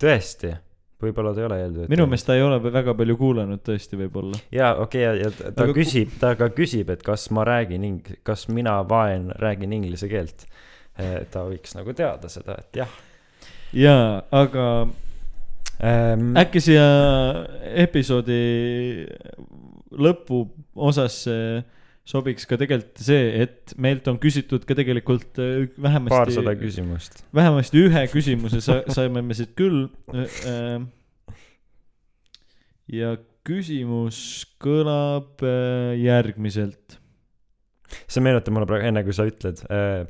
tõesti, võib-olla ta ei ole eeltööd minu meelest ta ei ole väga palju kuulanud tõesti võib-olla. jaa, okei okay,, ja ta Aga küsib, ta ka küsib, et kas ma räägin ing-, kas mina, vaen, räägin inglise keelt. ta võiks nagu teada seda, et jah jaa, aga ähm,. äkki siia episoodi lõpuosasse sobiks ka tegelikult see, et meilt on küsitud ka tegelikult äh, paarsada vähemasti, küsimust. vähemasti ühe küsimuse sa, saime me siit küll. ja küsimus kõlab äh, järgmiselt. see meenutab mulle praegu, enne kui sa ütled äh,,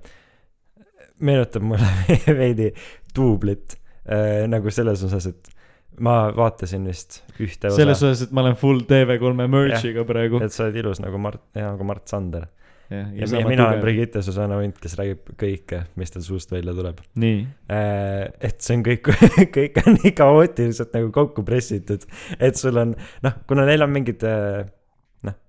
meenutab mulle veidi duublit äh, nagu selles osas, et ma vaatasin vist ühte osa selles, osas, et ma olen full TV3 merch'iga praegu. et sa oled ilus nagu Mart, nagu Mart Sander. ja, ja, ja mina olen. Brigitte Susanna Unt, kes räägib kõike, mis tal suust välja tuleb. nii, et see on kõik, kõik on nii kaootiliselt nagu kokku pressitud, et sul on noh, kuna neil on mingid äh, noh,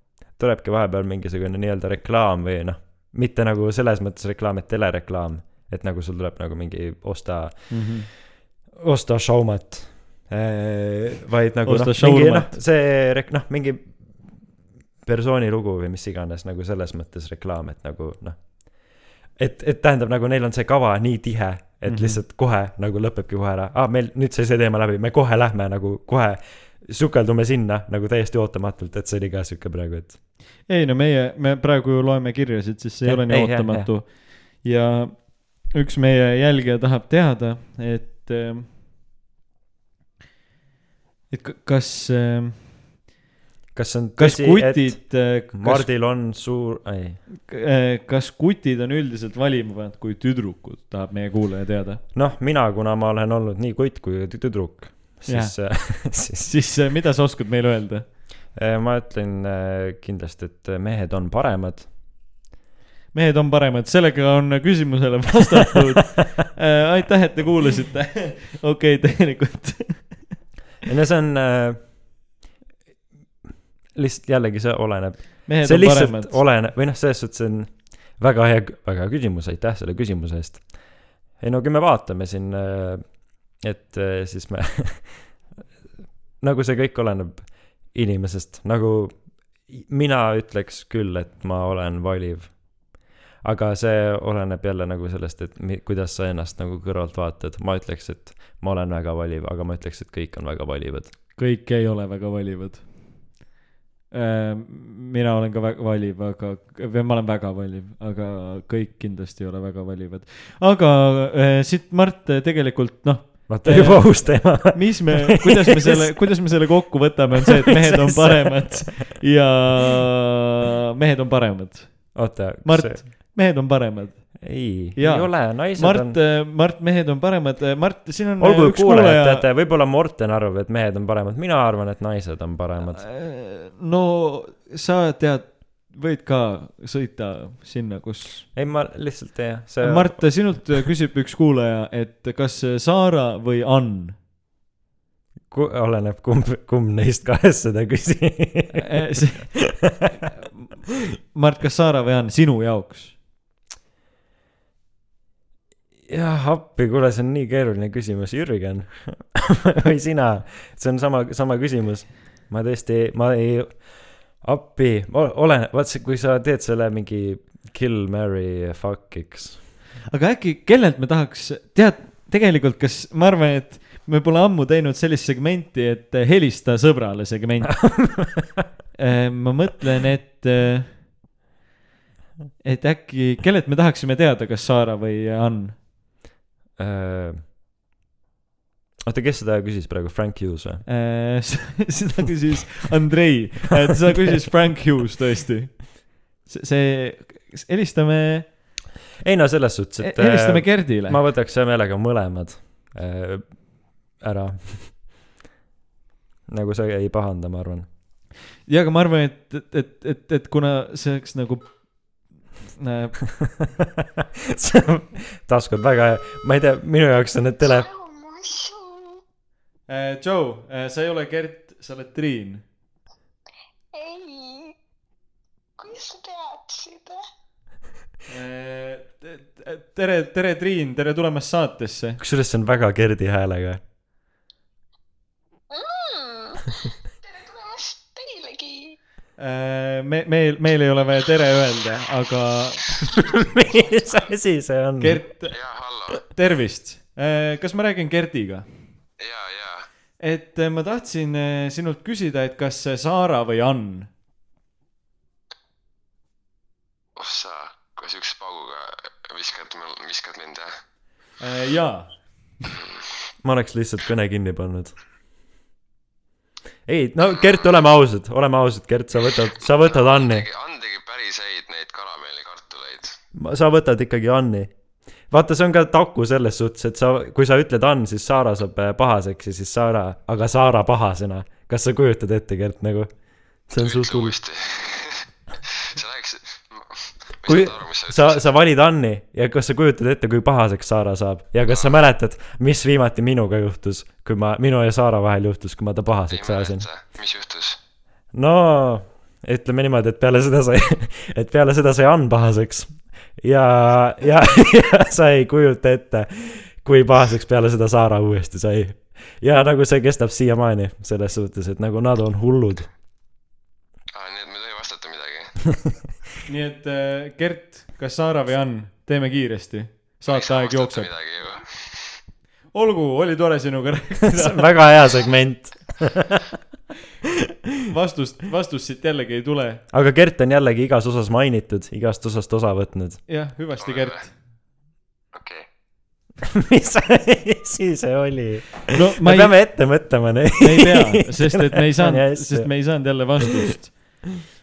tulebki vahepeal mingisugune nii-öelda reklaam või noh, mitte nagu selles mõttes reklaam, et telereklaam, et nagu sul tuleb nagu mingi osta, mm. -hmm. osta Showmat. Vaid nagu Osta noh, mingi noh see rek-, noh, mingi persooni lugu või mis iganes nagu selles mõttes reklaam, et nagu noh. et, et tähendab nagu neil on see kava nii tihe, et mm. -hmm. lihtsalt kohe nagu lõpebki kohe ära, aa meil nüüd sai see teema läbi, me kohe lähme nagu kohe sukeldume sinna nagu täiesti ootamatult, et see oli ka sihuke praegu, et ei no meie, me praegu ju loeme kirjasid, siis see ei Jah, ole nii ei, ootamatu. ja üks meie jälgija tahab teada, et, et ka- kas, kas see on kas tõsi, et kutid, kas, Mardil on suur, ei, kas kutid on üldiselt valimavad kui tüdrukud, tahab meie kuulaja teada. noh, mina, kuna ma olen olnud nii kutt kui tü- tüdruk, siis, siis siis äh, mida sa oskad meile öelda? ma ütlen kindlasti, et mehed on paremad. mehed on paremad, sellega on küsimusele vastatud. aitäh, et te kuulasite. okei, tegelikult. No see on äh, lihtsalt jällegi see oleneb, see lihtsalt paremad. oleneb või noh, selles suhtes on väga hea, väga hea küsimus, aitäh selle küsimuse eest. ei no kui me vaatame siin, et eh, siis me nagu see kõik oleneb inimesest, nagu mina ütleks küll, et ma olen valiv. Aga see oleneb jälle nagu sellest, et mi- kuidas sa ennast nagu kõrvalt vaatad, ma ütleks, et ma olen väga valiv, aga ma ütleks, et kõik on väga valivad. kõik ei ole väga valivad. mina olen ka väga valiv, aga, või ma olen väga valiv, aga kõik kindlasti ei ole väga valivad. aga äh, siit Mart äh, tegelikult noh, vaata juba uus teema. mis me, kuidas me selle, kuidas me selle kokku võtame, on see, et mehed on paremad ja mehed on paremad. oota, Mart, mehed on paremad. ei, ei ole, naised Mart on,, Mart, mehed on paremad, Mart, siin on olgu üks kuulajad, kuulaja. teate, võib-olla Morten arvab, et mehed on paremad, mina arvan, et naised on paremad. no sa tead, võid ka sõita sinna, kus ei, ma lihtsalt ei, see. Mart, sinult küsib üks kuulaja, et kas Saara või Ann? oleneb, kumb, kumb neist kahest seda küsib. Mart, kas Saara või Ann sinu jaoks? jah, appi, kuule, see on nii keeruline küsimus, Jürgen või sina, see on sama, sama küsimus. ma tõesti, ma ei, appi, olen, vaat see, kui sa teed selle mingi kill, marry, fuck'iks. aga äkki, kellelt me tahaks, tead, tegelikult, kas ma arvan, et me pole ammu teinud sellist segmenti, et helista sõbrale segment. ma mõtlen, et, et äkki, kellelt me tahaksime teada, kas Saara või Ann? Äh, oota, kes seda küsis praegu, Frank Hughes või? Äh, seda küsis Andrei, seda küsis Frank Hughes tõesti. see, see, helistame, ei no selles suhtes, et helistame äh, Gerdile. ma võtaks hea meelega mõlemad äh, ära. nagu sa ei pahanda, ma arvan. ja, aga ma arvan, et, et, et, et, kuna see oleks nagu äh, see on taaskord väga hea, ma ei tea, minu jaoks on need tele-, äh, Joe äh,, sa ei ole Gert, sa oled Triin ei, kuidas sa teadsid? äh,. tere, tere, Triin, tere tulemast saatesse. kusjuures see on väga Gerdi häälega. Äh, me, meil, meil ei ole vaja tere öelda, aga mis asi see on? Gert, tervist. kas ma räägin Gerdiga? jaa, jaa. et äh, ma tahtsin äh, sinult küsida, et kas äh, Saara või Ann? ossa, kui siukse pauguga viskad viskad mind, jah? Äh, jaa, ma oleks lihtsalt kõne kinni pannud. ei, no Gert, oleme ausad, oleme ausad, Gert, sa võtad, sa võtad Anni, Ann tegi päris häid neid karamellikartuleid. sa võtad ikkagi Anni. vaata, see on ka taku selles suhtes, et sa, kui sa ütled Ann, siis Saara saab äh, pahaseks ja siis Saara, aga Saara pahasena. kas sa kujutad ette, Gert, nagu? see on suht hull. kui sa, sa valid Anni ja kas sa kujutad ette, kui pahaseks Saara saab ja kas sa mäletad, mis viimati minuga juhtus, kui ma, minu ja Saara vahel juhtus, kui ma ta pahaseks ajasin? mis juhtus? no ütleme niimoodi, et peale seda sai, et peale seda sai Ann pahaseks ja, ja, ja sa ei kujuta ette, kui pahaseks peale seda Saara uuesti sai. ja nagu see kestab siiamaani selles suhtes, et nagu nad on hullud. aa, nii et ma ei vastata midagi. nii et äh, Gert, kas Saara või Ann, teeme kiiresti. saateaeg jookseb. olgu, oli tore sinuga rääkida väga hea segment. vastust, vastust siit jällegi ei tule. aga Gert on jällegi igas osas mainitud, igast osast osa võtnud. jah, hüvasti, Gert. okei, mis asi see oli? no me ma ei, peame ette mõtlema neid. me ei pea, sest et me ei saanud, sest me ei saanud jälle vastust.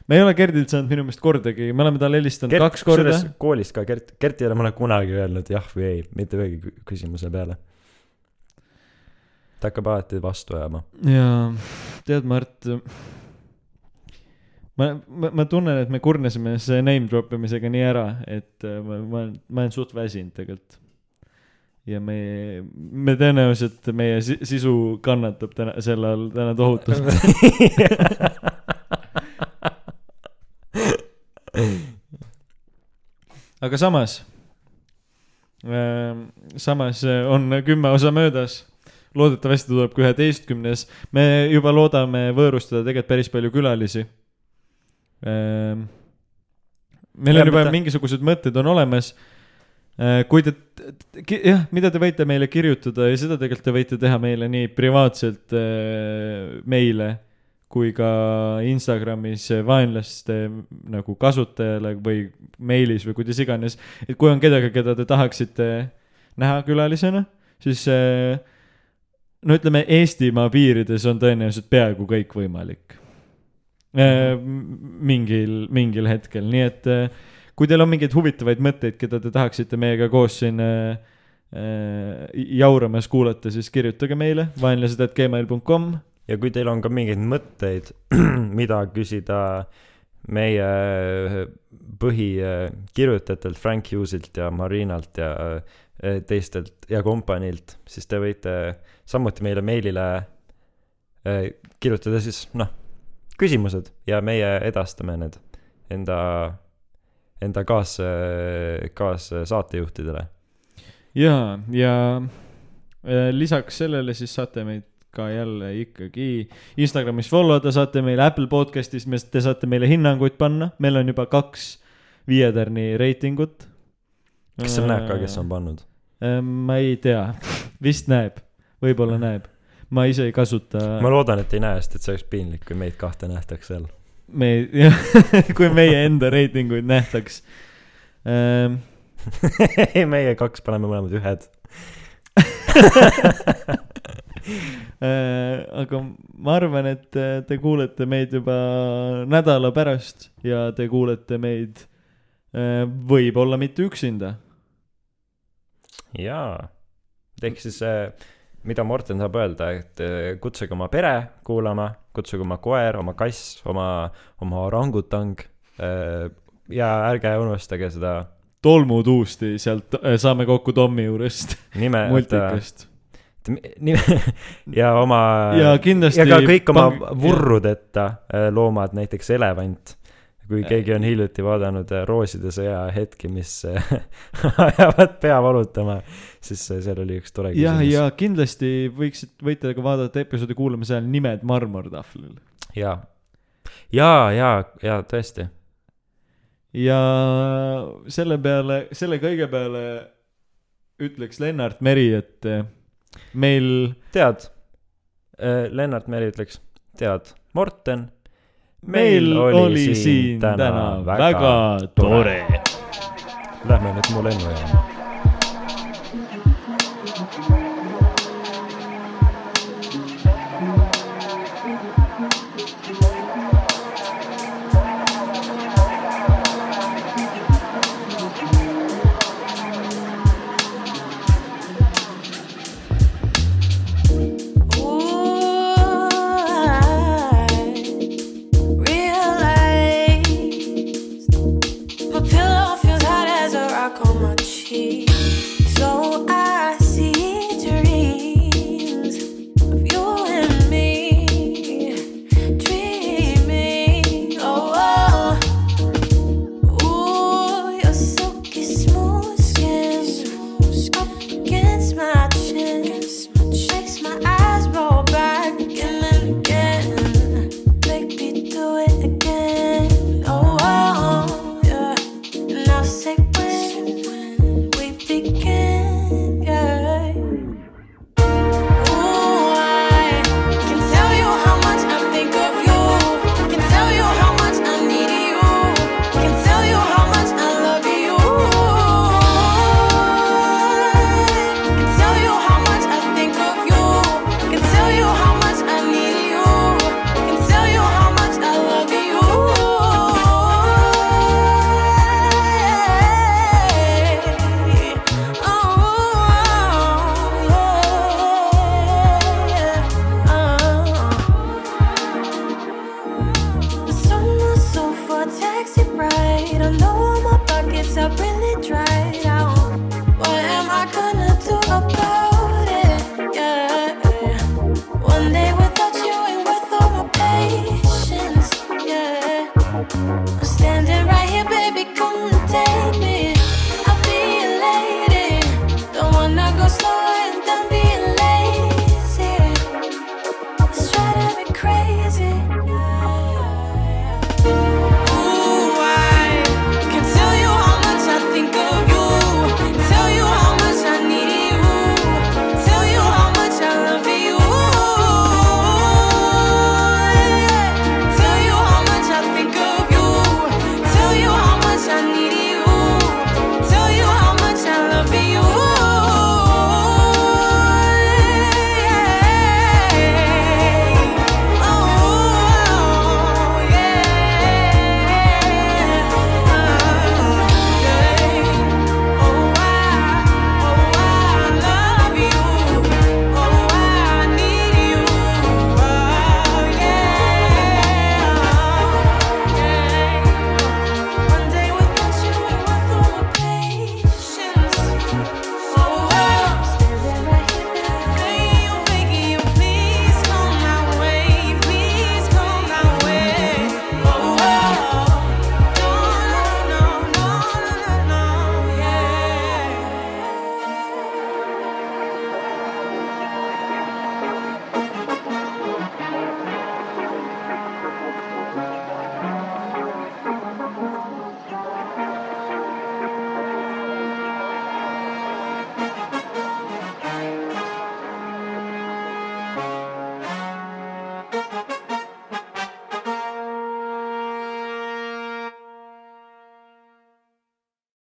Me ei ole Gerdilt saanud minu meelest kordagi, me oleme talle helistanud Gert, kaks korda. koolis ka Gert, Gert ei ole mulle kunagi öelnud jah või ei, mitte ühegi kü- küsimuse peale. ta hakkab alati vastu ajama. jaa, tead, Mart. ma, ma, ma tunnen, et me kurnesime selle name drop imisega nii ära, et äh, ma, ma, ma olen suht väsinud tegelikult. ja me, me tõenäoliselt, meie si- sisu kannatab täna, sel ajal täna tohutult. aga samas, samas äh, on kümme osa möödas loodetavasti tuleb ka üheteistkümnes. me juba loodame võõrustada tegelikult päris palju külalisi. meil Ja on juba mingisugused mõtted on olemas. kui te, jah, mida te võite meile kirjutada ja seda tegelikult te võite teha meile nii privaatselt äh, meile kui ka Instagramis vaenlaste nagu kasutajale või meilis või kuidas iganes. et kui on kedagi, keda te tahaksite näha külalisena, siis äh, no ütleme, Eestimaa piirides on tõenäoliselt peaaegu kõik võimalik. mingil, mingil hetkel, nii et äh, kui teil on mingeid huvitavaid mõtteid, keda te tahaksite meiega koos siin jauramas kuulata, siis kirjutage meile vaenlased.gmail.com. Ja kui teil on ka mingeid mõtteid, mida küsida meie põhikirjutajatelt Frank Hughesilt ja Marinalt ja äh, teistelt ja kompaniilt, siis te võite samuti meile meilile äh, kirjutada siis noh, küsimused ja meie edastame need enda, enda kaas, kaassaatejuhtidele. ja, ja äh, lisaks sellele siis saate meid ka jälle ikkagi Instagramis follow da, saate meile Apple podcast'is, te saate meile hinnanguid panna, meil on juba kaks viie tärni reitingut. kas seal näeb ka, kes on? pannud? ma ei tea, vist näeb, võib-olla näeb, ma ise ei kasuta. ma loodan, et ei näe, sest et see oleks piinlik, kui meid kahte nähtaks seal. me, jah, kui meie enda reitinguid nähtaks ähm. meie kaks paneme mõlemad ühed. Äh, aga ma arvan, et äh, te kuulete meid juba nädala pärast ja te kuulete meid äh, võib-olla mitte üksinda. jaa, ehk siis mida Morten saab öelda, et kutsuge oma pere kuulama, kutsuge oma koer, oma kass, oma, oma orangutang ja ärge unustage seda tolmutuusti sealt saame kokku Tommi juurest, nime, multikast. ja oma ja kindlasti. ja ka kõik oma vurrudeta äh, loomad, näiteks elevant. kui keegi on hiljuti vaadanud äh, Rooside sõja hetki, mis äh, ajavad pea valutama, siis äh, seal oli üks tore ja, küsimus. ja kindlasti võiksid, võite ka vaadata episoodi kuulamise ajal Nimed marmortahvlil. ja, ja, ja, ja tõesti. ja selle peale, selle kõige peale ütleks Lennart Meri, et meil tead, Lennart Meri ütleks, tead, Morten, meil oli siin täna väga tore. Lähme nüüd mu lennujaama. Eu sou